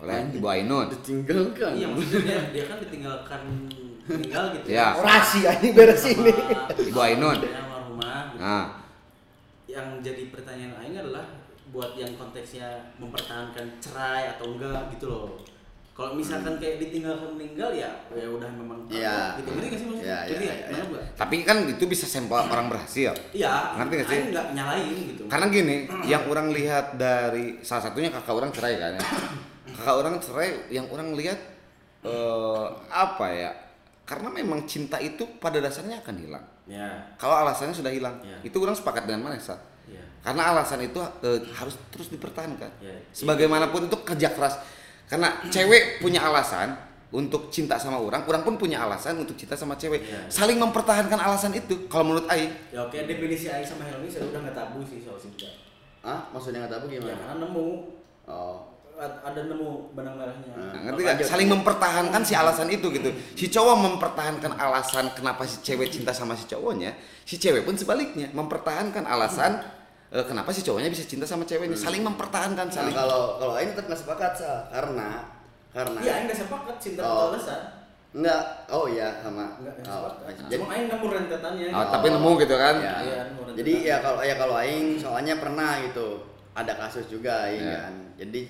Oleh Ibu Ainun. Ditinggalkan. Iya maksudnya dia, dia kan ditinggalkan tinggal gitu. Ya. Rahasia ini beres ini. Ibu Ainun. almarhumah gitu. Nah, Yang jadi pertanyaan Aing adalah buat yang konteksnya mempertahankan cerai atau enggak gitu loh. Kalau misalkan kayak ditinggalkan meninggal ya ya udah memang Iya. gitu. Ngerti sih maksudnya? Nggak? iya, Nangkep nggak? tapi kan itu bisa sampel orang berhasil. Iya. Ngerti nggak sih? Nggak nyalain gitu. Karena gini, yang orang lihat dari salah satunya kakak orang cerai kan ya. Kakak orang cerai yang orang lihat eh apa ya? Karena memang cinta itu pada dasarnya akan hilang. Ya. Kalau alasannya sudah hilang, Ya. itu orang sepakat dengan Manesa. Ya. Karena alasan itu eh, harus terus dipertahankan. Ya. Sebagaimanapun itu kerja keras. Karena cewek punya alasan untuk cinta sama orang, orang pun punya alasan untuk cinta sama cewek. Ya. Saling mempertahankan alasan itu. Kalau menurut Aing, Ya oke definisi Aing sama Helmi saya udah nggak tabu sih soal cinta. Ah, maksudnya nggak tahu Ya gimana? karena nemu Oh. ad- ada nemu benang merahnya. Hmm. Nah, ngerti gak? Saling mempertahankan si alasan itu gitu. Si cowok mempertahankan alasan kenapa si cewek cinta sama si cowoknya, si cewek pun sebaliknya mempertahankan alasan eh, kenapa si cowoknya bisa cinta sama ceweknya. Saling mempertahankan, Nah, saling. kalau kalau ini tetap nggak sepakat Sa. karena karena Iya Aing nggak sepakat cinta Oh. alasan. Enggak. Oh iya sama. Nggak nggak Oh, sepakat. jadi Cuma Aing nemu rentetannya. Oh, tapi nemu gitu kan? Ya. Iya, nemu rentetan. Jadi ya kalau ya kalau aing soalnya pernah gitu. Ada kasus juga aing Ya. kan. Jadi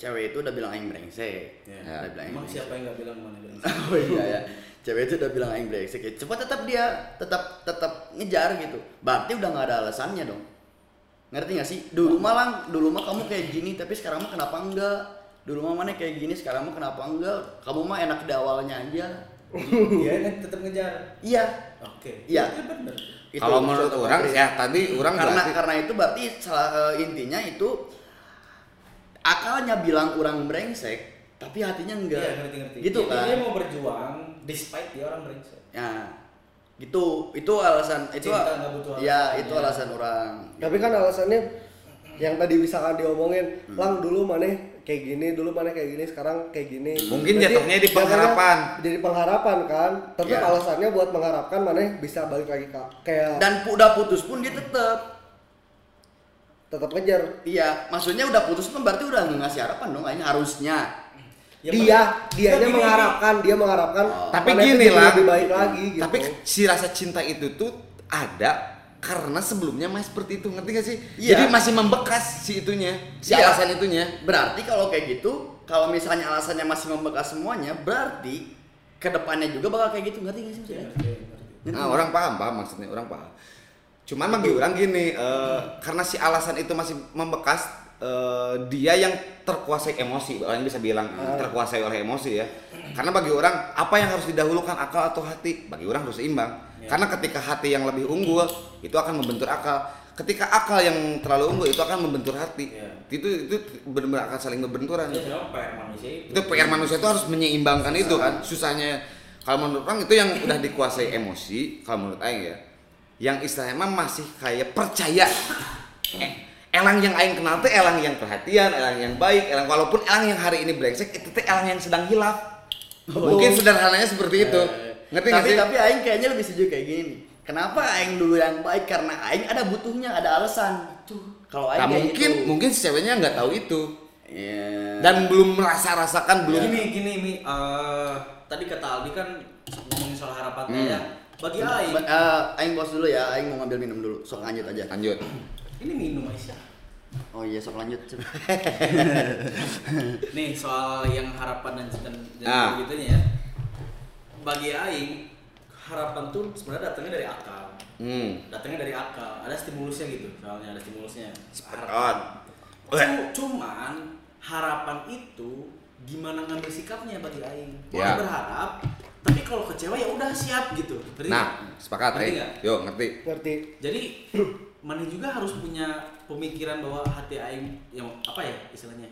cewek itu udah bilang aing brengsek. Ya. Udah bilang aing Emang brengsek. siapa yang nggak bilang mana bilang? Oh iya ya. Cewek itu udah bilang aing brengsek. Ya, Coba tetap dia tetap tetap ngejar gitu. Berarti udah nggak ada alasannya dong. Ngerti gak sih? Dulu malang, dulu mah kamu kayak gini, tapi sekarang mah kenapa enggak? Dulu mah mana kayak gini, sekarang mah kenapa enggak? Kamu mah enak di awalnya aja. Dia kan tetap ngejar. Iya. Oke. Iya. Itu benar. Itu Kalau menurut contoh orang ya tadi orang karena berarti karena itu berarti salah eh, intinya itu akalnya bilang orang brengsek tapi hatinya enggak Iya, ngerti ngerti. gitu Dia- kan Dia mau berjuang despite dia orang brengsek. ya gitu itu alasan itu Cinta nggak butuh ya alasan. itu Ya. alasan orang Tapi kan alasannya yang tadi misalkan diomongin, lang dulu mana kayak gini, dulu mana kayak gini, sekarang kayak gini. Mungkin Berarti jatuhnya di jatuhnya pengharapan. Jadi pengharapan kan. Tetap Ya. alasannya buat mengharapkan mana bisa balik lagi ke kayak dan udah putus pun dia tetap tetap ngejar. iya maksudnya udah putus kan berarti udah nggak ngasih harapan dong kayaknya harusnya Ya, dia Pak. dianya Tapi mengharapkan, dia mengharapkan Tapi mana itu gini lah. lebih baik lagi gitu. Tapi si rasa cinta itu tuh ada karena sebelumnya masih seperti itu, ngerti gak sih? Iya. Jadi masih membekas si itunya, si Iya. alasan itunya. berarti kalau kayak gitu kalau misalnya alasannya masih membekas semuanya berarti ke depannya juga bakal kayak gitu ngerti nggak sih Iya, maksudnya. Ngerti Nah, orang paham, paham maksudnya, orang paham. Cuman bagi orang gini, eh, karena si alasan itu masih membekas, eh, dia yang terkuasai emosi, orang bisa bilang terkuasai oleh emosi ya. Karena bagi orang apa yang harus didahulukan akal atau hati? Bagi orang harus seimbang. Karena ketika hati yang lebih unggul itu akan membentur akal. Ketika akal yang terlalu unggul itu akan membentur hati. Iya. Itu itu benar-benar akan saling berbenturan. Ya, sebenarnya PR manusia itu. Itu PR manusia itu harus menyeimbangkan itu kan. Susahnya kalau menurut orang itu yang udah dikuasai emosi, kalau menurut aing ya. Yang istilahnya masih kayak percaya. Eh, elang yang aing kenal tuh elang yang perhatian, elang yang baik, elang walaupun elang yang hari ini brengsek itu tuh elang yang sedang hilaf. Mungkin sederhananya seperti itu. Ngerti nggak Oh. tapi sih? tapi aing kayaknya lebih setuju kayak gini. Kenapa aing dulu yang baik karena aing ada butuhnya, ada alasan. Kalau aing Nah, kayak mungkin gitu. mungkin si ceweknya nggak tahu itu Iya. dan belum merasa rasakan belum. Gini gini mi eh, tadi kata Aldi kan ngomongin soal harapannya Hmm. ya. Bagi Aing, eh, aing bos dulu ya, aing mau ngambil minum dulu. Sok lanjut aja. Lanjut. Ini minum Aisyah. Oh iya, sok lanjut. Nih soal yang harapan dan dan, dan Ah. gitunya ya. Bagi Aing harapan tuh sebenarnya datangnya dari akal. Hmm. Datangnya dari akal. Ada stimulusnya gitu. Soalnya ada stimulusnya. Sepakat. Cu- Cuman harapan itu gimana ngambil sikapnya bagi Aing. Boleh Ya. berharap, tapi kalau kecewa ya udah siap gitu. Ngerti? Nah, sepakat Ngerti aing. Yo, ngerti. Ngerti. Jadi mana juga harus punya pemikiran bahwa hati aing yang apa ya istilahnya?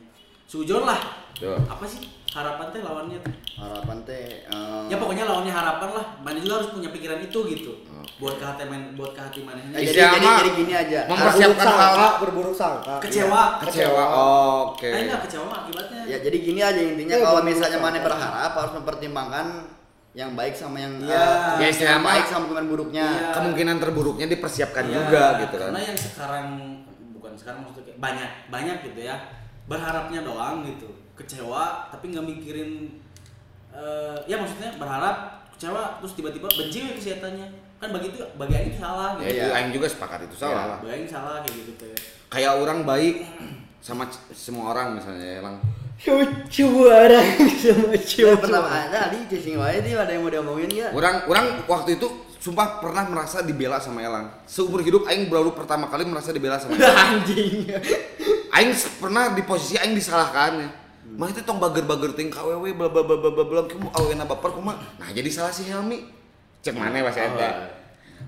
Sujon lah. Yo. apa sih? Harapan teh lawannya tuh Harapan teh eh, ya pokoknya lawannya harapan lah. Mana juga harus punya pikiran itu gitu. Oh. buat ke hati man- buat ke hati mana eh, jadi, jadi, jadi gini aja. Mempersiapkan sangka, hal- berburuk sangka. kecewa. Kecewa. Oke. aing nggak kecewa akibatnya. Ya jadi gini aja intinya. Eh, kalau misalnya mana berharap harus mempertimbangkan yang baik sama yang Iya. eh, Ya, yang istilahnya baik sama kemungkinan buruknya. Iya. Kemungkinan terburuknya dipersiapkan Iya, juga gitu kan. karena yang sekarang bukan sekarang maksudnya kayak banyak banyak gitu ya berharapnya doang gitu kecewa tapi nggak mikirin eh, ya maksudnya berharap kecewa terus tiba-tiba benci kesehatannya kan bagi itu bagi Aing itu salah Ya, gitu itu aing juga sepakat itu salah lah. bagi Aing salah kayak gitu kayak Kayak orang baik sama semua orang misalnya Elang. Coba orang sama coba. pertama ada di cacing wae nih ada yang mau diomongin ya. Orang orang waktu itu sumpah pernah merasa dibela sama Elang. Seumur hidup aing baru pertama kali merasa dibela sama Elang. Anjing. aing pernah di posisi aing disalahkan ya. Mah itu tong bager-bager ting KWW bla bla bla bla bla bla kamu awena baper kumaha. Nah, jadi salah si Helmi. Cek mana pas eta.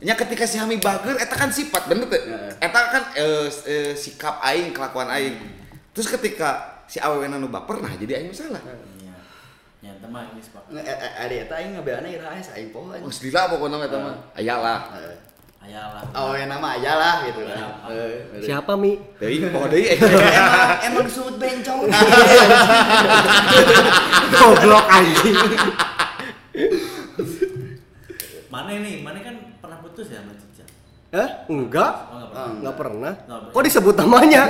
Nya ketika si Helmi bager eta kan sifat bener teh. Eta kan eh, eh, sikap aing, kelakuan aing. Terus ketika si awena nu baper nah jadi aing salah. ya ya teman ini sepak eh, eh, Ada eta aing ngabeana iraha aing poho anjing. Geus lila pokoknya eta mah. Ayalah. Eh, ayalah Oh, yang nama aja lah gitu. Iya. Eh. Siapa Mi? Deui poho deui. emang emang disebut bencong. Goblok anjing. mana nih mana kan pernah putus ya sama Cica Eh? Enggak. oh nggak pernah Enggak pernah. Kok disebut namanya?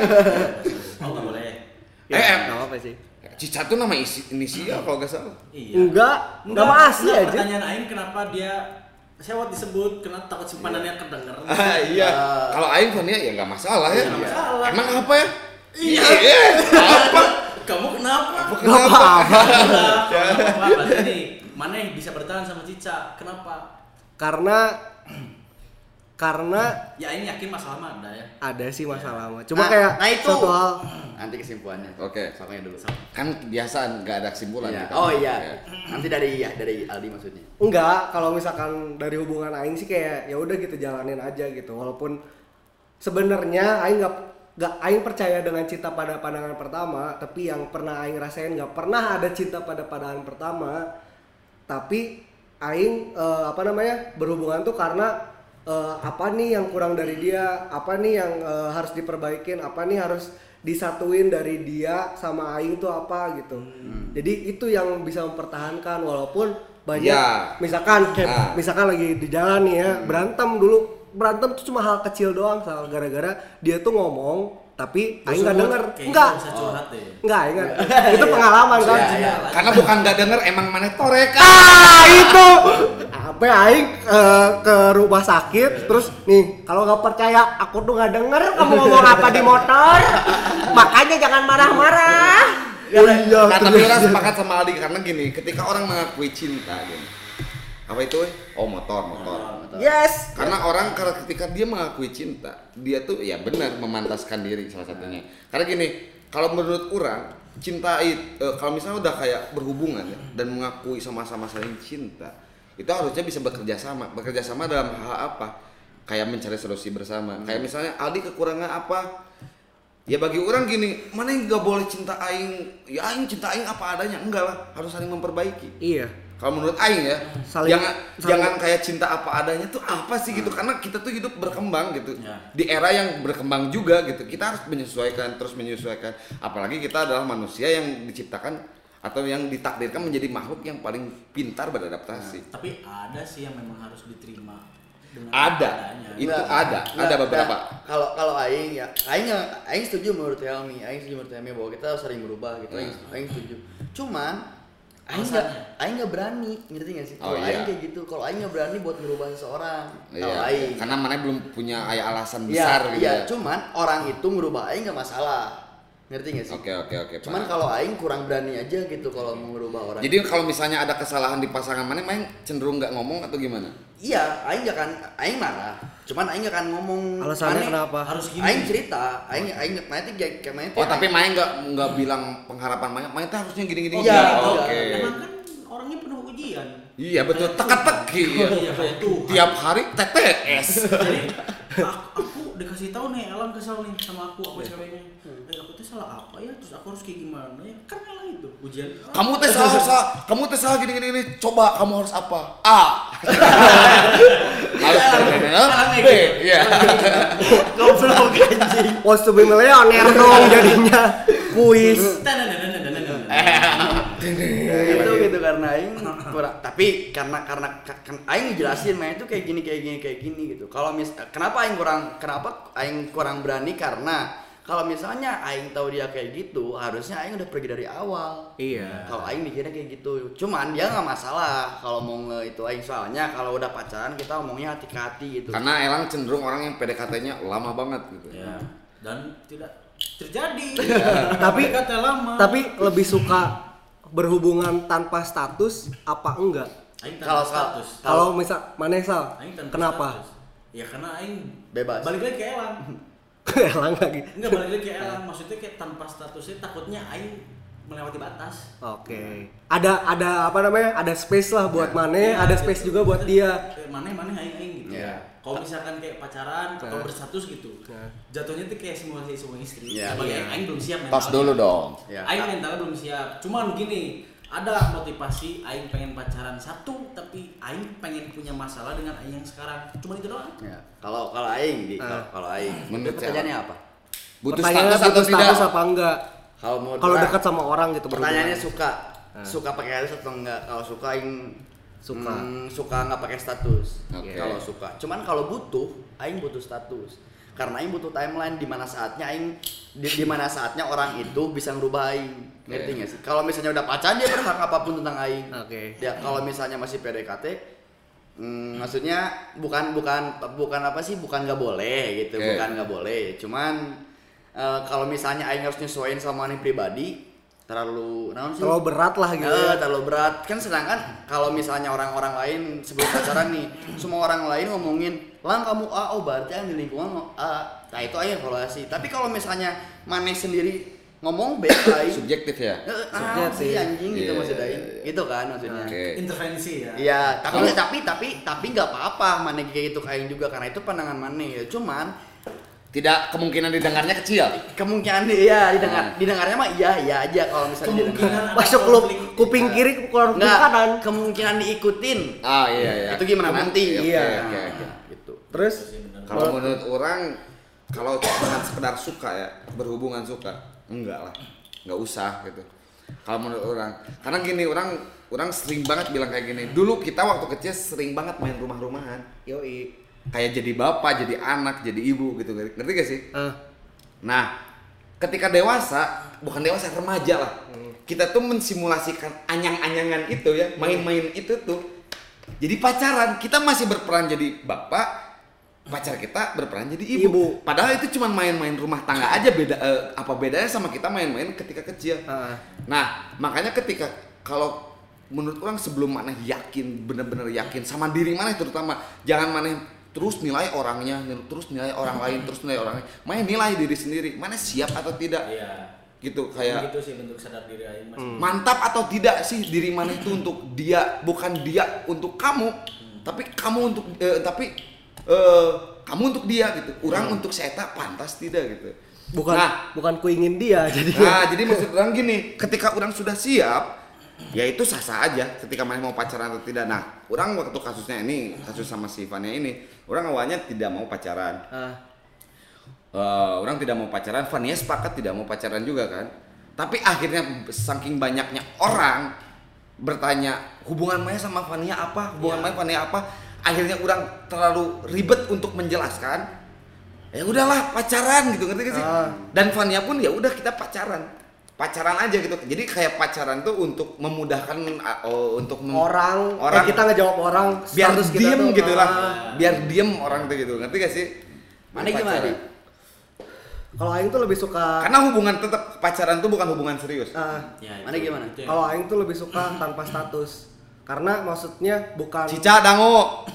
oh nggak boleh Eh, eh. Enggak apa sih. Cica tuh nama isi inisial kalau gak salah. iya Enggak. Nama asli enggak, aja. pertanyaan Aing kenapa dia sewot disebut kenapa takut simpanannya kedenger Ah, iya. Kalau aing Fania ya nggak masalah ya. Nggak masalah. Emang apa ya? Iya. Apa? kamu kenapa Enggak apa-apa. Kenapa? Berarti nih, mana yang bisa bertahan sama Cica? Kenapa? Karena karena Ya ini yakin masalah mah ada ya. ada sih masalah mah. Cuma Nah, kayak nah itu. suatu hal Nanti kesimpulannya. Oke. Sampai dulu. Kan biasa nggak ada kesimpulan. Iya. kita. Oh Ya. iya. Nanti dari ya dari Aldi maksudnya. enggak kalau misalkan dari hubungan aing sih kayak ya udah gitu jalanin aja gitu. Walaupun sebenarnya aing nggak nggak aing percaya dengan cinta pada pandangan pertama, tapi yang pernah aing rasain nggak pernah ada cinta pada pandangan pertama. Tapi aing eh, apa namanya berhubungan tuh karena eh, apa nih yang kurang dari dia, apa nih yang eh, harus diperbaikin, apa nih harus disatuin dari dia sama aing tuh apa gitu. Jadi itu yang bisa mempertahankan walaupun banyak Ya. misalkan kayak misalkan lagi di jalan nih ya berantem dulu. Berantem tuh cuma hal kecil doang soal gara-gara dia tuh ngomong tapi aing nggak denger. enggak bisa curhat deh. enggak enggak itu pengalaman kan? Iya, iya. Karena bukan nggak denger, emang mana torek. ah itu. Apa aing eh, ke rumah sakit terus nih kalau nggak percaya aku tuh nggak denger kamu ngomong apa di motor. Makanya jangan marah-marah. Oh Nah, tapi orang sepakat sama Aldi karena gini, ketika orang mengakui cinta, gini, apa itu oh motor motor. Yes. karena orang kalau ketika dia mengakui cinta dia tuh ya benar memantaskan diri salah satunya. Karena gini kalau menurut orang cinta itu kalau misalnya udah kayak berhubungan ya, dan mengakui sama-sama saling cinta itu harusnya bisa bekerja sama. Bekerja sama dalam hal apa? Kayak mencari solusi bersama. Kayak misalnya Aldi kekurangan apa? Ya bagi orang gini mana yang gak boleh cinta aing? Ya aing cinta aing apa adanya? Enggak lah harus saling memperbaiki. Iya. Kalau menurut Aing ya, Saling- jangan saling- jangan kayak cinta apa adanya tuh apa sih gitu karena kita tuh hidup berkembang gitu Ya. di era yang berkembang juga gitu kita harus menyesuaikan terus menyesuaikan apalagi kita adalah manusia yang diciptakan atau yang ditakdirkan menjadi makhluk yang paling pintar beradaptasi Tapi ada sih yang memang harus diterima dengan ada adanya. itu Nggak, ada nggak, ada beberapa. Kalau kalau aing ya, aing nggak- aing setuju menurut Helmi, aing setuju menurut Helmi bahwa kita harus sering berubah gitu. Aing, Hmm. aing setuju. Cuman aing nggak aing nggak berani, ngerti nggak sih? Oh, Kalau iya. aing kayak gitu, kalau aing nggak berani buat ngerubah seseorang. Kalau Iya, aing. karena mana belum punya alasan Iya, besar gitu iya, ya. cuman orang itu ngerubah aing nggak masalah. Ngerti nggak sih? Oke oke oke. Cuman kalau aing kurang berani aja gitu kalau mau ngerubah orang. jadi kalau misalnya ada kesalahan di pasangan mana, main cenderung nggak ngomong atau gimana? iya, aing nggak akan aing marah. Cuman aing nggak akan ngomong. Alasannya "Maneh kenapa? harus gini. Aing cerita, aing aing main tuh kayak kayak main Oh tapi aing- main nggak nggak bilang pengharapan main, main tuh harusnya gini-gini. Oh, gini. iya, oke. iya. Emang kan orangnya penuh ujian. Iya betul, teka-teki. Iya. Tiap hari TTS. Jadi aku, aku dikasih tahu nih Elang kesal nih sama aku apa ceweknya. Eh aku tuh salah apa ya? Terus aku harus kayak gimana ya? Kan Elang itu ujian. Kamu tes salah, salah, kamu tes salah gini-gini gini. Coba kamu harus apa? A. harus B. Iya. goblok anjing. Wants to be millionaire dong jadinya. Kuis. itu gitu karena aing tapi karena karena ka- kan aing ngejelasin main itu kayak gini kayak gini kayak gini gitu. Kalau mis kenapa aing kurang kenapa aing kurang berani karena kalau misalnya aing tahu dia kayak gitu, harusnya aing udah pergi dari awal. Iya. Kalau aing mikirnya kayak gitu. Cuman dia nggak masalah kalau mau nge itu aing soalnya kalau udah pacaran kita ngomongnya hati ke hati gitu. Karena Elang cenderung orang yang PDKT-nya lama banget gitu. Ya. Dan tidak terjadi. Tapi- kata lama. Tapi lebih suka berhubungan tanpa status apa enggak? Aing Kalau- tanpa status. Kalau misal mana Sal? Aing tanpa Kenapa? status. Ya karena aing Bebas. Balik lagi ke Elang. Elang lagi. Enggak balik lagi ke Elang. Maksudnya kayak tanpa statusnya takutnya aing melewati batas. Oke. Ada ada apa namanya? Ada space lah buat Mane, Iya, ada gitu. space juga buat dia. Mana mana aing aing gitu. Iya. Kalau misalkan kayak pacaran atau Nah. berstatus gitu. Nah. Jatuhnya tuh kayak simulasi suami istri. Iya, Ya, bagi iya. aing, belum siap Tos mentalnya. dulu dong. Ya. Aing mentalnya belum siap. Cuman gini, ada motivasi aing pengen pacaran satu tapi aing pengen punya masalah dengan aing yang sekarang. Cuman itu doang. Ya, kalau kalau aing di kalau Ah. kalau aing Menurut pertanyaannya apa? Butuh Pertanyaannya status atau butuh tidak? status apa enggak? Kalau mau Kalau dekat sama orang gitu pertanyaannya berhubungan. suka Ah. suka pakai status atau enggak? Kalau suka aing Suka. hmm, suka nggak pakai status. Oke. Kalau suka. Cuman kalau butuh, aing butuh status. Karena aing butuh timeline di mana saatnya aing di, di mana saatnya orang itu bisa ngerubah aing. Ngerti nggak sih? Kalau misalnya udah pacaran dia berhak apa pun tentang aing. Oke. Ya kalau misalnya masih PDKT hmm, maksudnya bukan bukan bukan apa sih bukan nggak boleh gitu Oke. bukan nggak boleh cuman eh, kalau misalnya Aing harus nyesuaiin sama Aing pribadi terlalu naon sih Terlalu berat lah gitu. Eh, ya. terlalu berat kan sedangkan kalau misalnya orang-orang lain sebelum pacaran nih semua orang lain ngomongin lang kamu A oh berarti yang di lingkungan mau A nah itu aja evaluasi tapi kalau misalnya Maneh sendiri ngomong B Aing Subjektif ya. Ah, Subjektif. sih anjing gitu Iya, maksudnya iya, iya. gitu kan maksudnya Oke. Intervensi ya. Iya, tapi tapi tapi tapi nggak apa-apa mana kayak gitu kayak juga karena itu pandangan mana ya. Cuman Tidak kemungkinan didengarnya kecil. kemungkinan iya Hmm. didengar didengarnya mah iya iya aja kalau misalnya Kemungkinan Masuk klub konflik. kuping kiri keluar kuping kanan. kemungkinan diikutin. Ah iya iya. Itu gimana nanti? Oke, Iya. Oke oke. Gitu. Terus Kalau menurut orang kalau cuma sekedar suka ya, berhubungan suka, enggak lah. Enggak usah gitu. Kalau menurut orang, karena gini orang orang sering banget bilang kayak gini. Dulu kita waktu kecil sering banget main rumah-rumahan. yoi. Kayak jadi bapak, jadi anak, jadi ibu gitu. Ngerti gak sih? Eh, Nah, ketika dewasa, bukan dewasa, remaja lah. Kita tuh mensimulasikan anyang-anyangan itu ya, main-main itu tuh. Jadi pacaran, kita masih berperan jadi bapak, pacar kita berperan jadi ibu. Ibu. Padahal itu cuma main-main rumah tangga aja beda eh, apa bedanya sama kita main-main ketika kecil. Heeh. Nah, makanya ketika kalau menurut orang sebelum mana yakin bener-bener yakin sama diri mana terutama jangan mana terus nilai orangnya nil- terus nilai orang lain terus nilai orang lain. Mana nilai diri sendiri mana siap atau tidak? Iya. gitu kayak Gitu sih bentuk sadar diri Mas. mantap atau tidak sih diri mana itu untuk dia bukan dia untuk kamu. Tapi kamu untuk eh, tapi eh, kamu untuk dia gitu. Orang untuk saya pantas tidak gitu. Bukan nah, bukan ku ingin dia jadi nah jadi maksud orang gini ketika orang sudah siap ya itu sah-sah aja ketika mana mau pacaran atau tidak nah orang waktu kasusnya ini kasus sama si Vania ini orang awalnya tidak mau pacaran Ah, Eh, orang tidak mau pacaran, Vania sepakat tidak mau pacaran juga kan. Tapi akhirnya saking banyaknya orang bertanya hubungan Maya sama Vania apa, hubungan Maya Vania apa, akhirnya orang terlalu ribet untuk menjelaskan. Ya udahlah pacaran gitu ngerti gak sih? Ah. Dan Vania pun ya udah kita pacaran. Pacaran aja gitu. Jadi kayak pacaran tuh untuk memudahkan uh, oh, untuk mem- orang, orang eh, kita ngejawab orang biar diem tuh, gitu lah. ah. Biar diem orang tuh gitu. Ngerti gak sih? Mana gimana? Kalau aing tuh lebih suka Karena hubungan tetap pacaran tuh bukan hubungan serius. ah, Ya, Mana gimana? yang- kalau aing tuh lebih suka tanpa status karena maksudnya bukan Cica dango.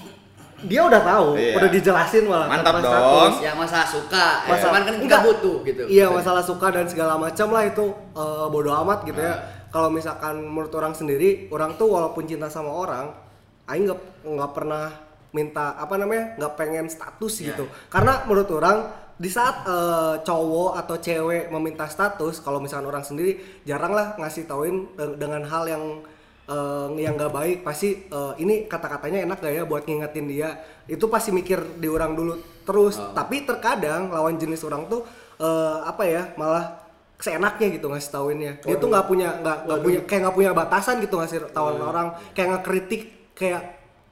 Dia udah tahu Iya. udah dijelasin malah Mantap dong. status. Ya masalah suka, ya. Masalah- cuman kan kita enggak. butuh gitu. Iya masalah suka dan segala macam lah itu eh, bodo amat gitu ya. Ah. Kalau misalkan menurut orang sendiri, orang tuh walaupun cinta sama orang, aing nggak nggak pernah minta apa namanya nggak pengen status Iya. gitu. Karena menurut orang di saat eh, cowok atau cewek meminta status, kalau misalkan orang sendiri jarang lah ngasih tauin de- dengan hal yang eh, yang nggak baik pasti eh, ini kata-katanya enak gak ya buat ngingetin dia? Itu pasti mikir di orang dulu terus. Tapi terkadang lawan jenis orang tuh eh, apa ya malah seenaknya gitu ngasih tauinnya. Dia tuh nggak punya nggak nggak punya kayak nggak punya batasan gitu ngasih tauan orang. Kayak ngekritik kayak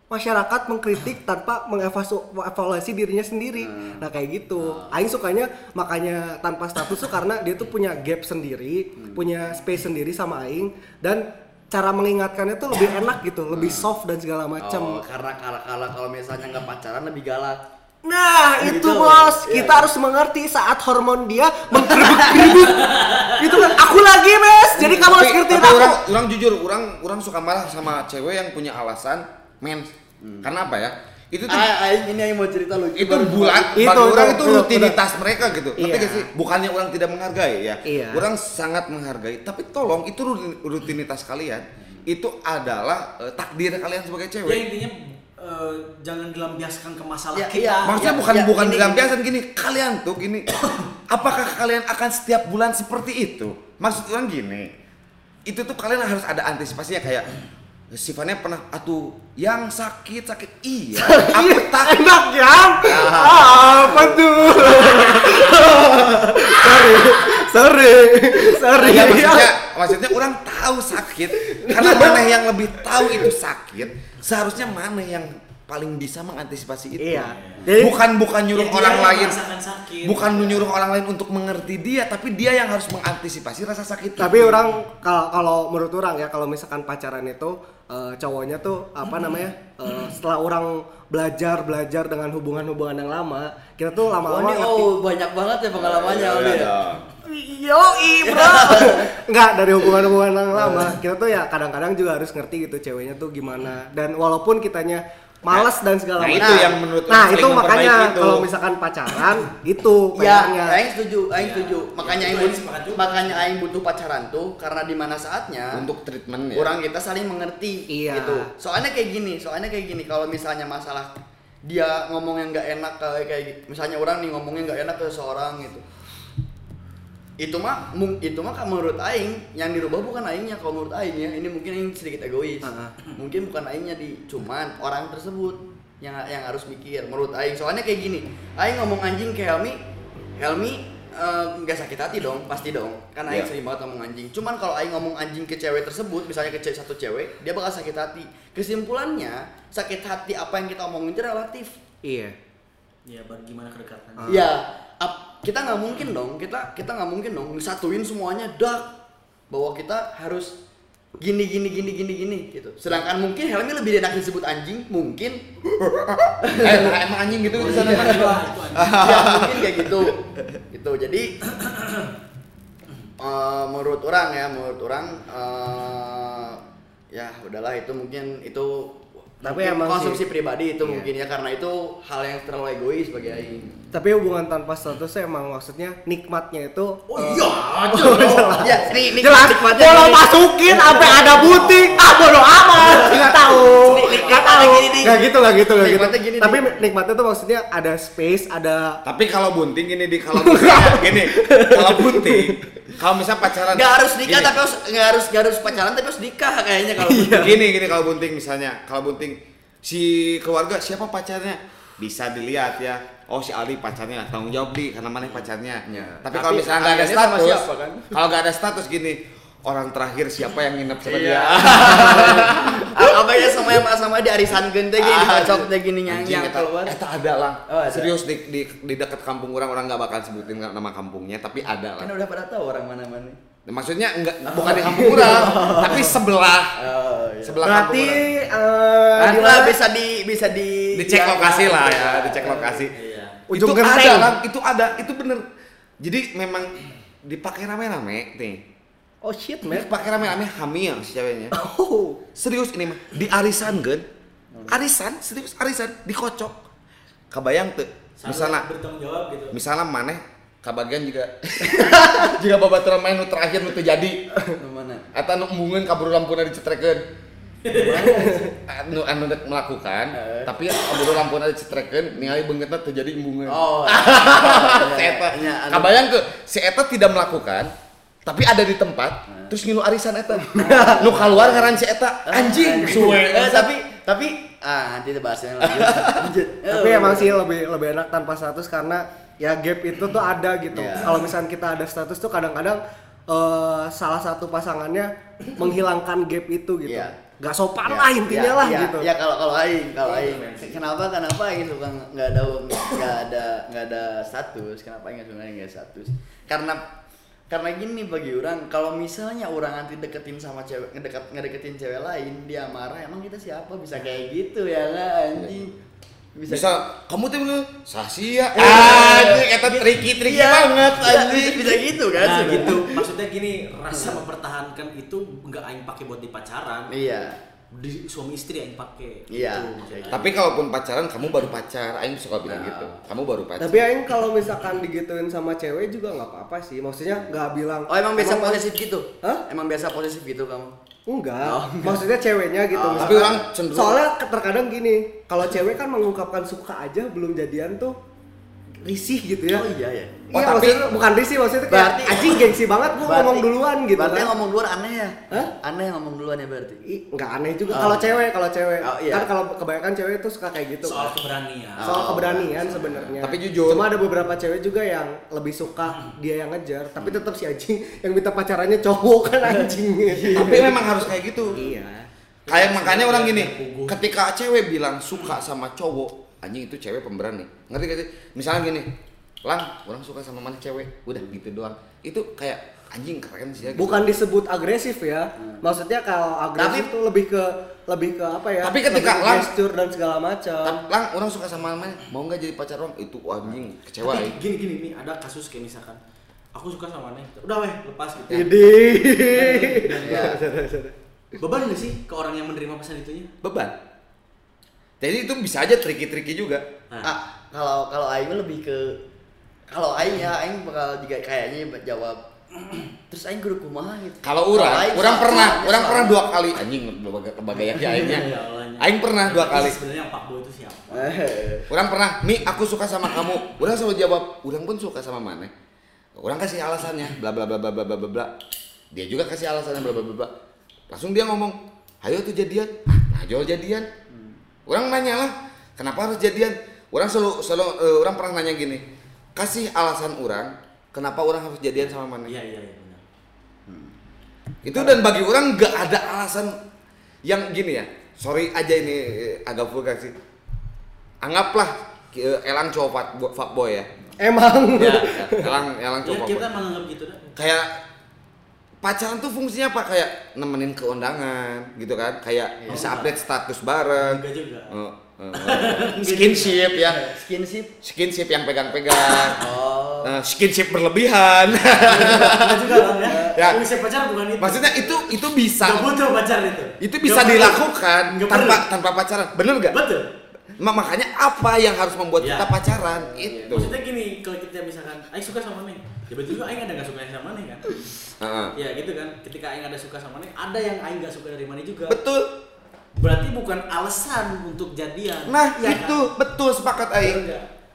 masyarakat mengkritik tanpa mengevaluasi dirinya sendiri. Nah. Kayak gitu. Aing sukanya makanya tanpa status tuh karena dia tuh punya gap sendiri punya space sendiri sama Aing. Dan cara mengingatkannya tuh lebih enak gitu lebih soft dan segala macam Oh, karena kalau kalau kalau misalnya nggak pacaran lebih galak. Nah, Gitu, itu bos. iya. Kita harus mengerti saat hormon dia mengkeribut-keribut. itu kan aku lagi, Mes. Jadi kamu harus ngerti aku. orang orang jujur orang orang suka marah sama cewek yang punya alasan mens karena apa ya itu tuh Ah, ah, ini yang mau cerita lucu. itu bulan Itu, bagi itu, orang itu itu, rutinitas mereka gitu Iya. gak sih bukannya orang tidak menghargai ya Iya. orang sangat menghargai tapi tolong itu rutin- rutinitas kalian itu adalah eh, takdir kalian sebagai Ya cewek intinya eh, jangan dilampiaskan ke masalah Ya, kita. iya. Maksudnya Ya, bukan ya, bukan ini- dilampiaskan gini, kalian tuh gini. apakah kalian akan setiap bulan seperti itu? Maksud orang gini. Itu tuh kalian harus ada antisipasinya kayak sifatnya pernah atuh yang sakit sakit iya aku tak Enak ya? Ah, apa tuh? sorry, sorry, sorry. ya maksudnya maksudnya orang tahu sakit karena mana yang lebih tahu itu sakit seharusnya mana yang paling bisa mengantisipasi itu Iya. Jadi- bukan bukan nyuruh Ya, orang lain sakit. bukan nyuruh orang lain untuk mengerti dia tapi dia yang harus mengantisipasi rasa sakit Tapi itu. orang kalau menurut orang ya kalau misalkan pacaran itu eh, cowoknya tuh apa namanya eh, setelah orang belajar belajar dengan hubungan-hubungan yang lama kita tuh Oh, lama-lama ini, ngerti oh banyak banget ya pengalamannya Ya, Aldi ya, ya. ya. Yo, bro. Enggak dari hubungan-hubungan yang lama. Kita tuh ya kadang-kadang juga harus ngerti gitu ceweknya tuh gimana. Dan walaupun kitanya males dan segala nah, macam. itu yang menurut Nah, itu makanya itu. kalau misalkan pacaran itu Ya, PR-nya. Aing setuju, Aing setuju. Makanya itu Aing butuh, sepakat juga. makanya Aing butuh pacaran tuh karena di mana saatnya untuk treatment ya orang kita saling mengerti Iya. gitu. Soalnya kayak gini, soalnya kayak gini kalau misalnya masalah dia ngomong yang nggak enak kayak kayak gitu. Misalnya orang nih ngomongnya nggak enak ke seorang gitu. Itu mah mung- itu mah menurut aing yang dirubah bukan aingnya kalau menurut aing ya. Ini mungkin aing sedikit egois. Mungkin bukan aingnya di cuman orang tersebut yang yang harus mikir menurut aing. Soalnya kayak gini, aing ngomong anjing ke Helmi, Helmi eh, nggak sakit hati dong, pasti dong. Kan aing Iya. sering banget ngomong anjing. Cuman kalau aing ngomong anjing ke cewek tersebut, misalnya ke cewek satu cewek, dia bakal sakit hati. Kesimpulannya, sakit hati apa yang kita omongin itu relatif. Iya. Ya, bagaimana kedekatan? Ah. Ap- kita nggak mungkin dong, kita kita nggak mungkin dong satuin semuanya dak bahwa kita harus gini gini gini gini gini gitu. Sedangkan mungkin Helmi lebih enak disebut anjing, mungkin eh emang anjing gitu di sana Itu anjing. ya mungkin kayak gitu gitu jadi eh, menurut orang ya menurut orang eh, ya udahlah itu mungkin itu Tapi mungkin emang konsumsi sih- pribadi itu Iya. mungkin ya karena itu hal yang terlalu egois bagi aing. Tapi hubungan tanpa statusnya emang maksudnya nikmatnya itu Oh eh, iya, ya, ini ini jelas. nikmatnya kalau masukin sampai ada butik. Ah bodo amat. Nggak tahu. Nik- nik- nggak tahu. nggak gitu nggak gitu nggak gitu. Gini, tapi nih. nikmatnya tuh maksudnya ada space ada Tapi kalau bunting gini di kalau misalnya gini, kalau bunting, kalau misalnya pacaran Nggak harus nikah gini, tapi harus nggak harus nggak harus pacaran tapi harus nikah kayaknya kalau Iya. gini gini kalau bunting misalnya, kalau bunting si keluarga siapa pacarnya? Bisa dilihat ya. Oh si Ali pacarnya tanggung jawab di karena mana pacarnya. Ya. Tapi, Tapi kalau misalnya nggak ada status, siapa, kan? kalau nggak ada status gini, orang terakhir siapa yang nginep sama Iya. dia? apa ya sama yang sama di arisan gente gini dikocok teh gini yang keluar. eta ada lah. Oh, ada. Serius di, di di dekat kampung orang orang nggak bakal sebutin nama kampungnya, tapi ada lah. Kan udah pada tahu orang mana-mana. Maksudnya enggak bukan di kampung orang, tapi sebelah. Oh, iya. Sebelah berarti kampung lah mana? bisa di bisa di orang. Dicek yang- lokasi lah ya, dicek lokasi. Ujung itu ada lah, itu ada, itu bener. Jadi memang dipakai rame-rame nih. oh shit man Dipakai rame-rame hamil si ceweknya. oh Serius ini mah di arisan kan? Arisan, serius arisan dikocok. Kabayang tuh. Misalnya bertanggung jawab gitu. misalnya maneh kabagian juga juga babaturan main nu terakhir nu teu jadi mana? eta nu embungeun kabur lampuna dicetrekeun anu anu rek melakukan tapi kabur lampuna dicetrekeun ningali beungeutna teu jadi embungeun Oh. si eta Ya, anu- kabayang ke si eta tidak melakukan tapi ada di tempat terus ngilu arisan eta nu keluar ngaran si eta anjing suwe Eh, tapi tapi ah nanti kita bahasnya lagi. Lanjut. tapi Eh, emang sih lebih lebih enak tanpa status karena ya gap itu tuh ada gitu Iya. kalau misalnya kita ada status tuh kadang-kadang eh, salah satu pasangannya menghilangkan gap itu gitu Iya. Nggak sopan Ya, lah intinya ya, lah ya, gitu Ya kalau kalau aing, kalau aing. Kenapa kenapa aing suka nggak ada nggak ada nggak ada status? Kenapa aing suka nggak status? Karena karena gini bagi orang kalau misalnya orang nanti deketin sama cewek ngedekat ngedeketin cewek lain dia marah emang kita siapa bisa kayak gitu ya nggak anjing bisa, kamu tuh nge sasia anjing eta triki-triki Iya, banget bisa, anjing bisa, bisa gitu kan Nah gitu, maksudnya gini, rasa mempertahankan itu nggak aing pakai buat di pacaran. iya Di suami istri aing pakai. Iya. Gitu. Tapi kalaupun pacaran kamu baru pacar, aing suka bilang Nah. gitu. Kamu baru pacar. tapi aing kalau misalkan digituin sama cewek juga nggak apa-apa sih maksudnya nggak bilang oh emang biasa posesif gitu Hah? emang biasa posesif gitu kamu Enggak, Oh, maksudnya ceweknya gitu. Oh. Tapi orang cenderung- Soalnya terkadang gini, kalau cewek kan mengungkapkan suka aja belum jadian tuh risih gitu ya. oh iya ya Oh, iya, tapi- maksudnya bukan risih, maksudnya kayak Berarti- anjing gengsi banget gua ngomong duluan gitu berarti kan. ngomong duluan aneh ya Hah? aneh yang ngomong duluan ya berarti Ih, nggak aneh juga Oh. kalau cewek, kalau cewek. Oh, iya. Kan kalau kebanyakan cewek tuh suka kayak gitu. soal keberanian. Soal Oh, keberanian sebenarnya. Tapi jujur. Cuma ada beberapa cewek juga yang lebih suka dia yang ngejar, tapi tetap si anjing yang minta pacarannya cowok kan anjing. Tapi memang harus kayak gitu. iya. Kayak makanya orang gini, ketika cewek bilang suka sama cowok, anjing itu cewek pemberani. Ngerti gak sih? Misalnya gini, Lang, orang suka sama mana cewek, udah gitu doang. Itu kayak anjing keren sih ya. gitu. Bukan disebut agresif ya. Maksudnya kalau agresif Tapi- tuh lebih ke lebih ke apa ya? Tapi ketika lebih ke lang- gesture dan segala macam. Lang, orang suka sama mana? Mau nggak jadi pacar orang? Itu anjing kecewa Tapi ya. gini gini nih ada kasus kayak misalkan aku suka sama Neng. Udah weh, lepas gitu. Jadi ya Beban gak sih ke orang yang menerima pesan itunya? Beban. Jadi itu bisa aja triki-triki juga. Ah, kalau kalau aing lebih ke kalau aing ya aing bakal juga kayaknya jawab terus aing guru kumaha gitu. Kalau Ura, Ura pernah, Ura pernah dua kali anjing berbagai yang aingnya. Ya aing pernah dua kali. Sebenarnya Pak Bo itu siapa? Eh. Ura pernah, "Mi, aku suka sama kamu." Ura sama jawab, Ura pun suka sama mana?" Orang kasih alasannya, bla bla bla bla bla bla bla. Dia juga kasih alasannya bla bla bla. Langsung dia ngomong, "Ayo tuh jadian." Nah, jual jadian Orang nanya lah, kenapa harus jadian? Orang selalu, selalu eh, orang pernah nanya gini, kasih alasan orang, kenapa orang harus jadian sama mana? Iya iya iya benar. Itu dan bagi orang nggak ada alasan yang gini ya. Sorry aja ini eh, agak vulgar sih. Anggaplah eh, Elang cowok fuck- fuckboy ya. emang Ya, ya, Elang Elang Ya cowok kita fuckboy. menganggap gitu dah. Kayak pacaran tuh fungsinya apa? Kayak nemenin ke undangan gitu kan. Kayak bisa update status bareng. Enggak juga. Eh, eh, skinship ya. skinship Skinship yang pegang-pegang. oh Eh, skinship berlebihan. Enggak juga Bang ya. Ya. Fungsi pacar bukan itu. Maksudnya itu itu bisa Gak butuh pacar itu. itu bisa Nggak perlu. dilakukan Nggak tanpa perlu. tanpa pacaran. Bener gak? Betul. Ma- makanya apa yang harus membuat Ya. kita pacaran? Itu. Maksudnya gini, kalau kita misalkan, Aing suka sama Neng, tiba-tiba Aing ada nggak suka sama Neng kan? Heeh. Ya gitu kan, ketika Aing ada suka sama Neng, ada yang Aing nggak suka dari Mane juga. Betul. Berarti bukan alasan untuk jadian. Nah, Iya itu kan? betul sepakat Betul aing.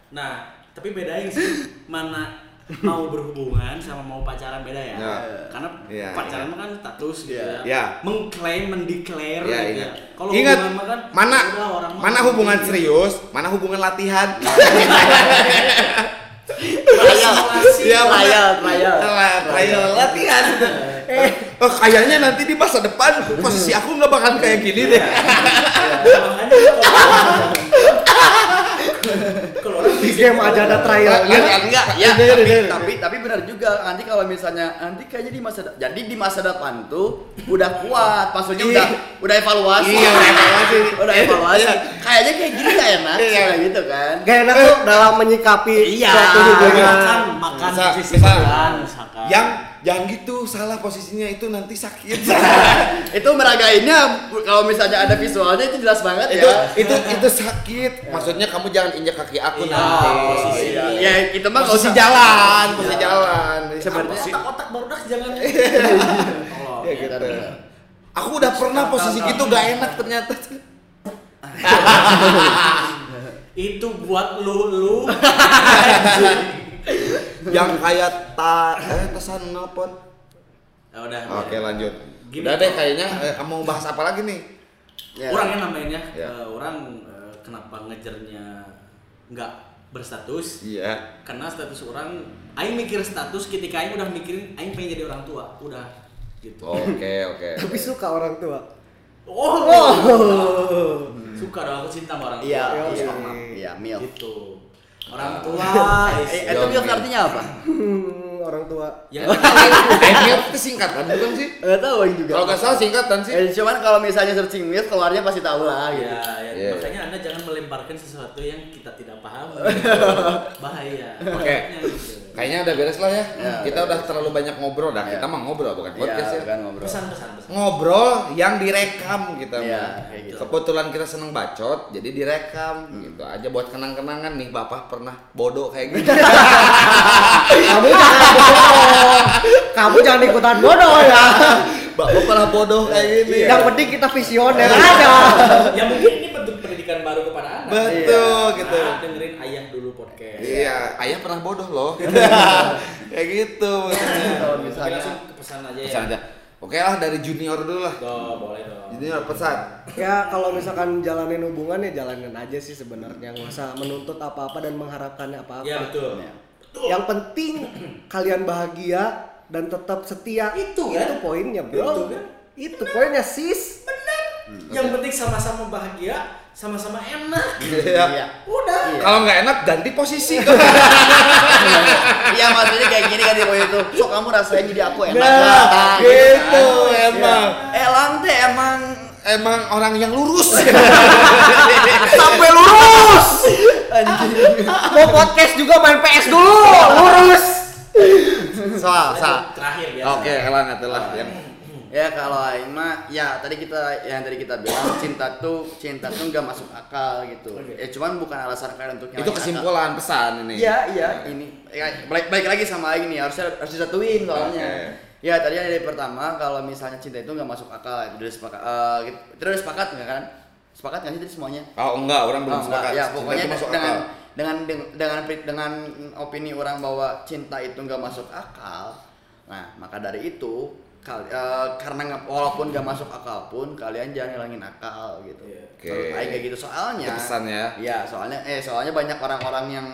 Nah, tapi bedain sih mana mau berhubungan sama mau pacaran beda ya. Ya. Karena Iya, pacaran iya. mah kan status gitu Iya. ya. Iya. Mengklaim, mendeklar Ya, gitu ingat. ya. Kalau Ingat hubungan kan mana udah orang mana hubungan serius, mana hubungan latihan. Trial, Iya, mana- trial, trial. Trial latihan. Oh, kayaknya nanti di masa depan posisi aku nggak bakal kayak gini deh. Ya, kalau- orang Di game aja ada trialnya. Enggak, enggak, ya, Iya, tapi, iya, iya. tapi tapi benar juga nanti kalau misalnya nanti kayaknya di masa jadi di masa depan tuh udah kuat, maksudnya Iya. udah udah evaluasi, Iya, udah evaluasi. udah evaluasi. Iya. Kayaknya kayak gini gak enak, Iya. kayak gitu kan. Gak enak tuh dalam menyikapi Iya. suatu hubungan. makan makan makan misalkan. Yang jangan gitu, salah posisinya itu nanti sakit. Itu meragainnya kalau misalnya ada visualnya itu jelas banget itu ya. itu itu sakit. Maksudnya kamu jangan injak kaki aku Iya, nanti. posisi. Iya, ya, itu mah nggak posisi usah. jalan, posisi jalan. Sebenarnya- otak-otak baru dah jangan Tolong, Ya ya. gitu. Aku udah pernah posisi gitu gak enak ternyata. itu buat lu lu Yang kayak ta eh tesan nelpon. ya udah Oke lanjut. Gini, Udah deh kayaknya eh, kamu mau bahas apa lagi nih? Ya. orang yang namanya Ya. eh, orang eh, kenapa ngejarnya nggak berstatus Iya. karena status orang aing mikir status ketika aing udah mikirin aing pengen jadi orang tua udah gitu Oke oke. Tapi suka orang tua. oh, suka dong aku cinta sama orang tua Iya, iya, iya, milf. gitu orang tua is- Eh, itu milf artinya apa? Orang tua. yang MILF itu singkatan bukan sih? Enggak tahu Aing juga. Kalau nggak salah singkatan sih. Eh, cuman kalau misalnya searching milf keluarnya pasti tahu lah gitu. Ya, ya, Iya. makanya anda jangan melemparkan sesuatu yang kita tidak paham bahaya Oke. Gitu. Kayaknya udah beres lah ya. Ya, kita udah udah terlalu banyak ngobrol dah. Ya. Kita mah ngobrol bukan podcast Iya, ya. kan ngobrol. pesan-pesan pesan. Ngobrol yang direkam kita Iya, mah. kayak gitu. Kebetulan kita seneng bacot, jadi direkam gitu aja buat kenang-kenangan nih bapak pernah bodoh kayak gitu. Kamu jangan bodoh. Kamu jangan ikutan bodoh ya. bapak pernah bodoh kayak gini. Yang penting kita visioner aja. ya mungkin ini bentuk pendidikan baru kepada anda Betul Iya. gitu. Nah, dengerin podcast Iya, ayah pernah bodoh loh. kayak gitu. misalnya langsung ke pesan aja ya Pesan aja. Oke lah dari junior dulu lah. Tuh, boleh dong Junior pesan. Ya kalau misalkan jalanin hubungan ya jalanin aja sih sebenarnya nggak usah menuntut apa-apa dan mengharapkannya apa-apa. ya betul Ya. Yang penting kalian bahagia dan tetap setia. Itu kan? Itu poinnya bro. Itu kan? Itu poinnya sis. yang penting sama-sama bahagia sama-sama enak Iya. udah Iya. Kalau nggak enak ganti posisi. Iya maksudnya kayak gini kan di poin itu. So kamu rasain jadi aku enak. Nah, lah, gitu kan. emang. Elang teh emang Emang orang yang lurus. Sampai lurus. Mau podcast juga main PS dulu. Lurus. Soal, soal. terakhir biasa Oke, elang itulah yang ya kalau aing mah ya tadi kita yang tadi kita bilang cinta tuh cinta tuh nggak masuk akal gitu. Oke. Ya cuman bukan alasan kalian untuk itu ngilangin akal. kesimpulan pesan ini. Iya, iya, ini ya, balik, balik lagi sama Aing nih, harusnya harus disatuin soalnya. Oke. Ya tadi yang dari pertama kalau misalnya cinta itu nggak masuk akal itu udah sepakat. eh, gitu. itu udah sepakat nggak kan? Sepakat nggak sih tadi semuanya? Oh enggak, orang belum Oh, enggak. sepakat. Ya Cinta pokoknya itu masuk dengan, akal. dengan dengan dengan dengan opini orang bahwa cinta itu nggak masuk akal. Nah maka dari itu kal- eh, karena nggak- walaupun nggak masuk akal pun kalian jangan ngilangin akal gitu. Iya. Oke. Menurut Aing kayak gitu soalnya. Itu pesan ya. Iya, soalnya eh soalnya banyak orang-orang yang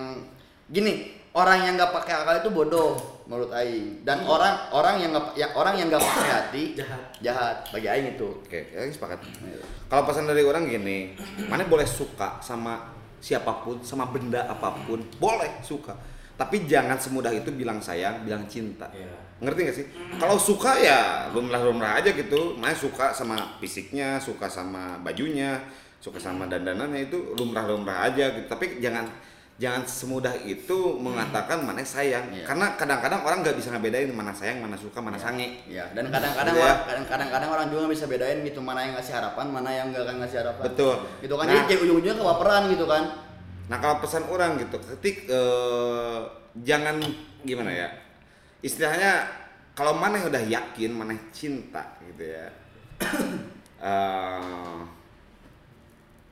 gini, orang yang nggak pakai akal itu bodoh menurut Aing. Dan orang orang yang nggak yang orang yang nggak pakai hati Jahat. Jahat bagi Aing itu. Oke, ya sepakat. Kalau pesan dari orang gini, mana boleh suka sama siapa pun, sama benda apa pun, boleh suka. Tapi jangan semudah itu bilang sayang, bilang cinta. Iya. Ngerti gak sih? Kalau suka ya lumrah-lumrah aja gitu. Mana suka sama fisiknya, suka sama bajunya, suka sama dandanannya itu lumrah-lumrah aja gitu. Tapi jangan jangan semudah itu mengatakan mana sayang Iya. karena kadang-kadang orang nggak bisa ngebedain mana sayang mana suka mana sange Ya, dan kadang-kadang Iya. orang- kadang- kadang-kadang orang juga bisa bedain gitu mana yang ngasih harapan, mana yang enggak akan ngasih harapan. Betul. Gitu kan. Nah. Jadi ujung-ujungnya kebaperan gitu kan. Nah kalau pesan orang gitu, ketik eh, jangan gimana ya, istilahnya kalau mana yang udah yakin, mana yang cinta gitu ya, eh,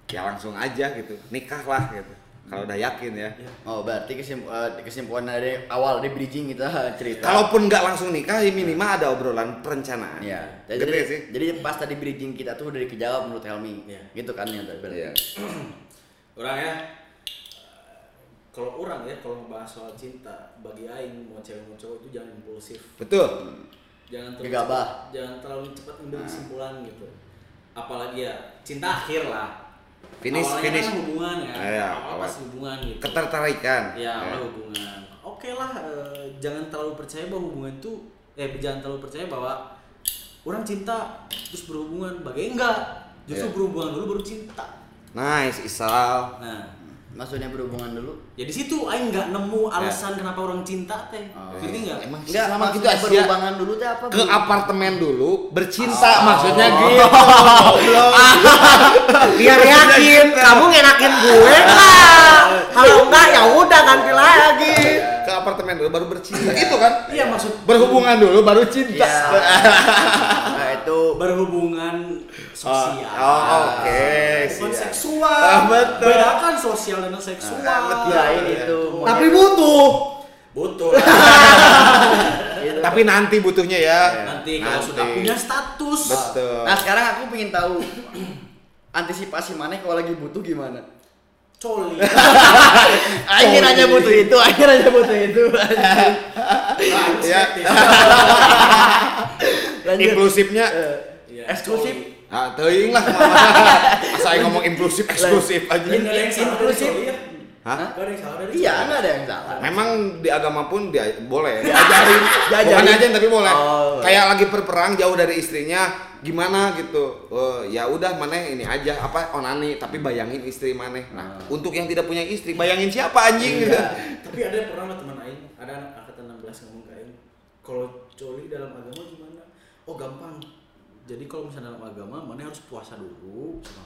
ya langsung aja gitu, nikahlah gitu. Kalau udah yakin ya. Oh, berarti kesim- eh, kesimpulan dari awal dari bridging kita cerita. Kalaupun nggak langsung nikah, ya minimal ada obrolan perencanaan. ya, Gede jadi, sih. jadi pas tadi bridging kita tuh udah kejawab menurut Helmi. Iya. Gitu kan yang tadi berarti. Iya. orang ya eh, kalau orang ya kalau ngebahas soal cinta bagi aing mau cewek mau cowok itu jangan impulsif Betul. jangan terlalu Gegabah. cepat- jangan terlalu cepat ambil kesimpulan gitu apalagi ya cinta akhir lah Finish, Awalnya finish. kan hubungan ya Ah, iya, awal pas hubungan gitu Ketertarikan. ya awal hubungan oke lah eh, jangan terlalu percaya bahwa hubungan itu eh jangan terlalu percaya bahwa orang cinta terus berhubungan bagai enggak justru Iya. berhubungan dulu baru cinta Nice, Isal. nah Maksudnya berhubungan dulu. Ya di situ aing nggak nemu alasan kenapa orang cinta teh. Oh. Ngerti nggak? Emang Enggak, sama gitu Asia. berhubungan dulu tuh apa? ke Bu? apartemen dulu bercinta maksudnya gitu biar yakin kamu ngenakin gue nggak kalau enggak ya udah ganti lagi ke apartemen dulu baru bercinta gitu kan Iya maksud berhubungan dulu baru cinta Iya. Nah, itu berhubungan sosial. oh, oke Bukan siap. seksual. Ah, betul. Bedakan sosial dan seksual. Ah, betul. kirain itu. tapi butuh Butuh. Itu. tapi nanti butuhnya ya Nanti kalau sudah punya status. betul Nah, sekarang aku pengen tahu antisipasi mana kalau lagi butuh gimana? Coli. Akhir aja butuh itu, akhir aja butuh itu. ya Lanjut. inklusifnya Iya, Eksklusif. Ah teuing lah saya ngomong inklusif eksklusif aja Nggak ada yang salah dari Inklusif. ya? Hah? Nggak ada yang salah dari Iya, enggak ada yang salah. Memang di agama pun dia boleh diajarin, Diajarin. bukan aja tapi boleh. Oh. Kayak lagi berperang jauh dari istrinya, gimana gitu. Oh, ya udah mana ini aja apa onani tapi bayangin istri mana. Nah, untuk yang tidak punya istri, bayangin siapa anjing gitu. Tapi ada yang pernah teman aing, ada anak angkatan 16 ngomong ke aing, kalau coli dalam agama gimana? Oh gampang. Jadi kalau misalnya dalam agama, mana harus puasa dulu, sama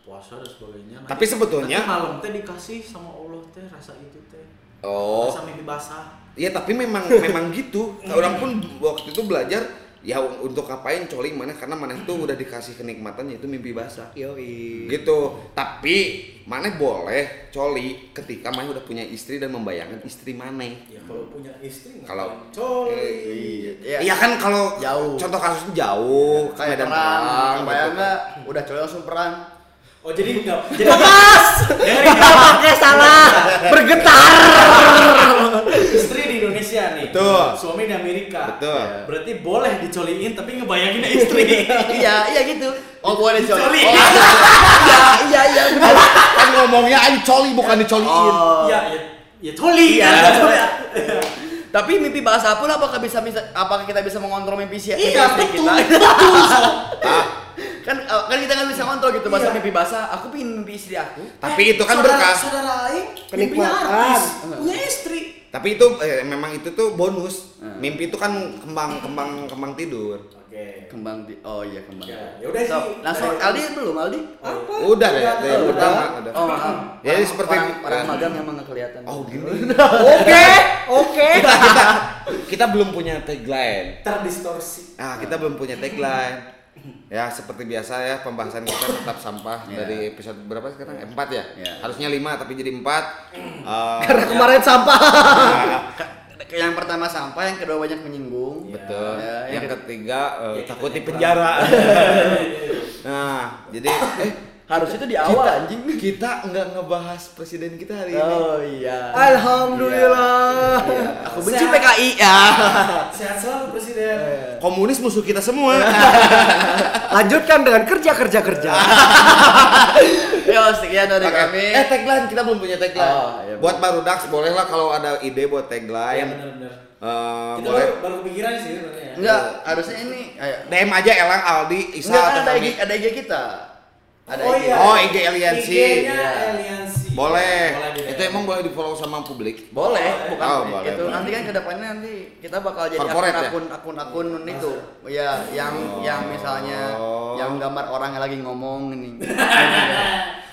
puasa dan sebagainya. Nanti- Tapi sebetulnya- nanti malam teh dikasih sama Allah teh rasa itu teh. Oh. Rasa mimpi basah. Ya tapi memang memang gitu. Orang pun waktu itu belajar ya untuk ngapain coli mana karena mana itu udah dikasih kenikmatan yaitu mimpi basah. yoi gitu tapi mana boleh coli ketika mana udah punya istri dan membayangkan istri mana Ya kalau punya istri nggak Kalau- coli. Iya, iya. Iya kan kalau Jauh. contoh kasusnya jauh ke Kayak medan perang, bayang gitu. enggak? Udah coy langsung perang. Oh jadi enggak. Jadi lepas nggak pakai salah bergetar istri Indonesia nih. Betul. Suami di Amerika. Betul. Berarti boleh dicoliin tapi ngebayanginnya istri. Iya, iya gitu. Oh, boleh coy. Coli. Oh, iya, iya, iya. kan ngomongnya ayo coli bukan dicoliin Oh. Iya, ya, ya coli. Iya. kan? Tapi mimpi bahasa pun apakah bisa bisa apakah kita bisa mengontrol mimpi si Iya, betul. kita? Betul, so. kan eh, kan kita nggak bisa kontrol gitu bahasa Iya. mimpi bahasa. Aku pingin mimpi istri aku. tapi itu kan Saudara- berkah Saudara Aing artis, punya istri. Tapi itu eh, memang itu tuh bonus Hmm. mimpi itu kan kembang kembang kembang tidur Oke. Kembang di Oh iya kembang. Ya, ya udah So, sih. langsung Dari- Aldi belum Aldi? Apa? udah ya Udah, dari yang udah. pertama udah Oh, maaf. Ya, Orang- seperti- orang, orang magang memang nggak kelihatan. oh gini oke oke kita kita kita belum punya tagline Terdistorsi. Nah, kita belum punya tagline. Ya, seperti biasa ya, pembahasan kita tetap sampah Ya. dari episode berapa sekarang? Empat ya? Ya. Harusnya lima, tapi jadi empat. Eh, karena kemarin sampah Ke- Yang pertama sampah, yang kedua banyak menyinggung. betul. Ya, yang yang ketiga eh, Ya, kita takut di penjara. nah, jadi eh Harus itu di awal anjing. kita nggak ngebahas presiden kita hari ini. Oh iya. alhamdulillah Aku benci PKI ya. Sehat selalu presiden. Komunis musuh kita semua. lanjutkan dengan kerja kerja kerja Yo, sekian dari kami. Eh tagline kita belum punya tagline. Oh, iya, buat baru Dax boleh lah kalau ada ide buat Ya tagline. benar-benar. eh, Kita boleh baru, baru kepikiran sih sebenarnya. ya. Enggak, harusnya ini ayo. DM aja Elang Aldi Isa Enggak, atau ada IG, kami. ada IG kita. Ada oh IG. iya. Oh, IG Aliansi. IG-nya Iya. Aliansi. Boleh. Boleh Itu emang boleh di follow sama publik. Boleh, bukan Oh, boleh, itu boleh. nanti kan ke depannya nanti kita bakal jadi Corporate ya? akun akun akun akun itu ya yang yang misalnya Oh. yang gambar orang yang lagi ngomong ini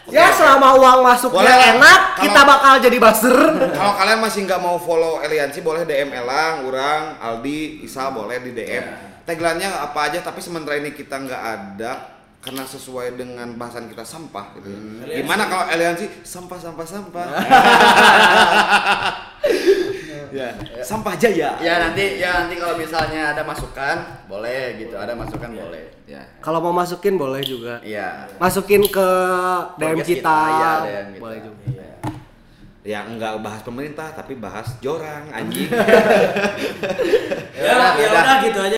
Ya selama uang masuknya Boleh enak, Kalau- kita bakal jadi buzzer. Kalau kalian masih nggak mau follow Eliansi boleh DM Elang, Urang, Aldi, Isa boleh di DM. Tagline-nya apa aja tapi sementara ini kita nggak ada karena sesuai dengan bahasan kita sampah gitu. ya. Gimana kalau Eliansi sampah sampah sampah? ya, sampah jaya. ya nanti ya nanti kalau misalnya ada masukan boleh gitu ada masukan boleh Ya. Kalau mau masukin boleh juga. iya Masukin ke DM Podcast kita. ya, DM kita. Boleh juga. Iya. Ya enggak bahas pemerintah tapi bahas jorang anjing. Ya, ya udah gitu aja.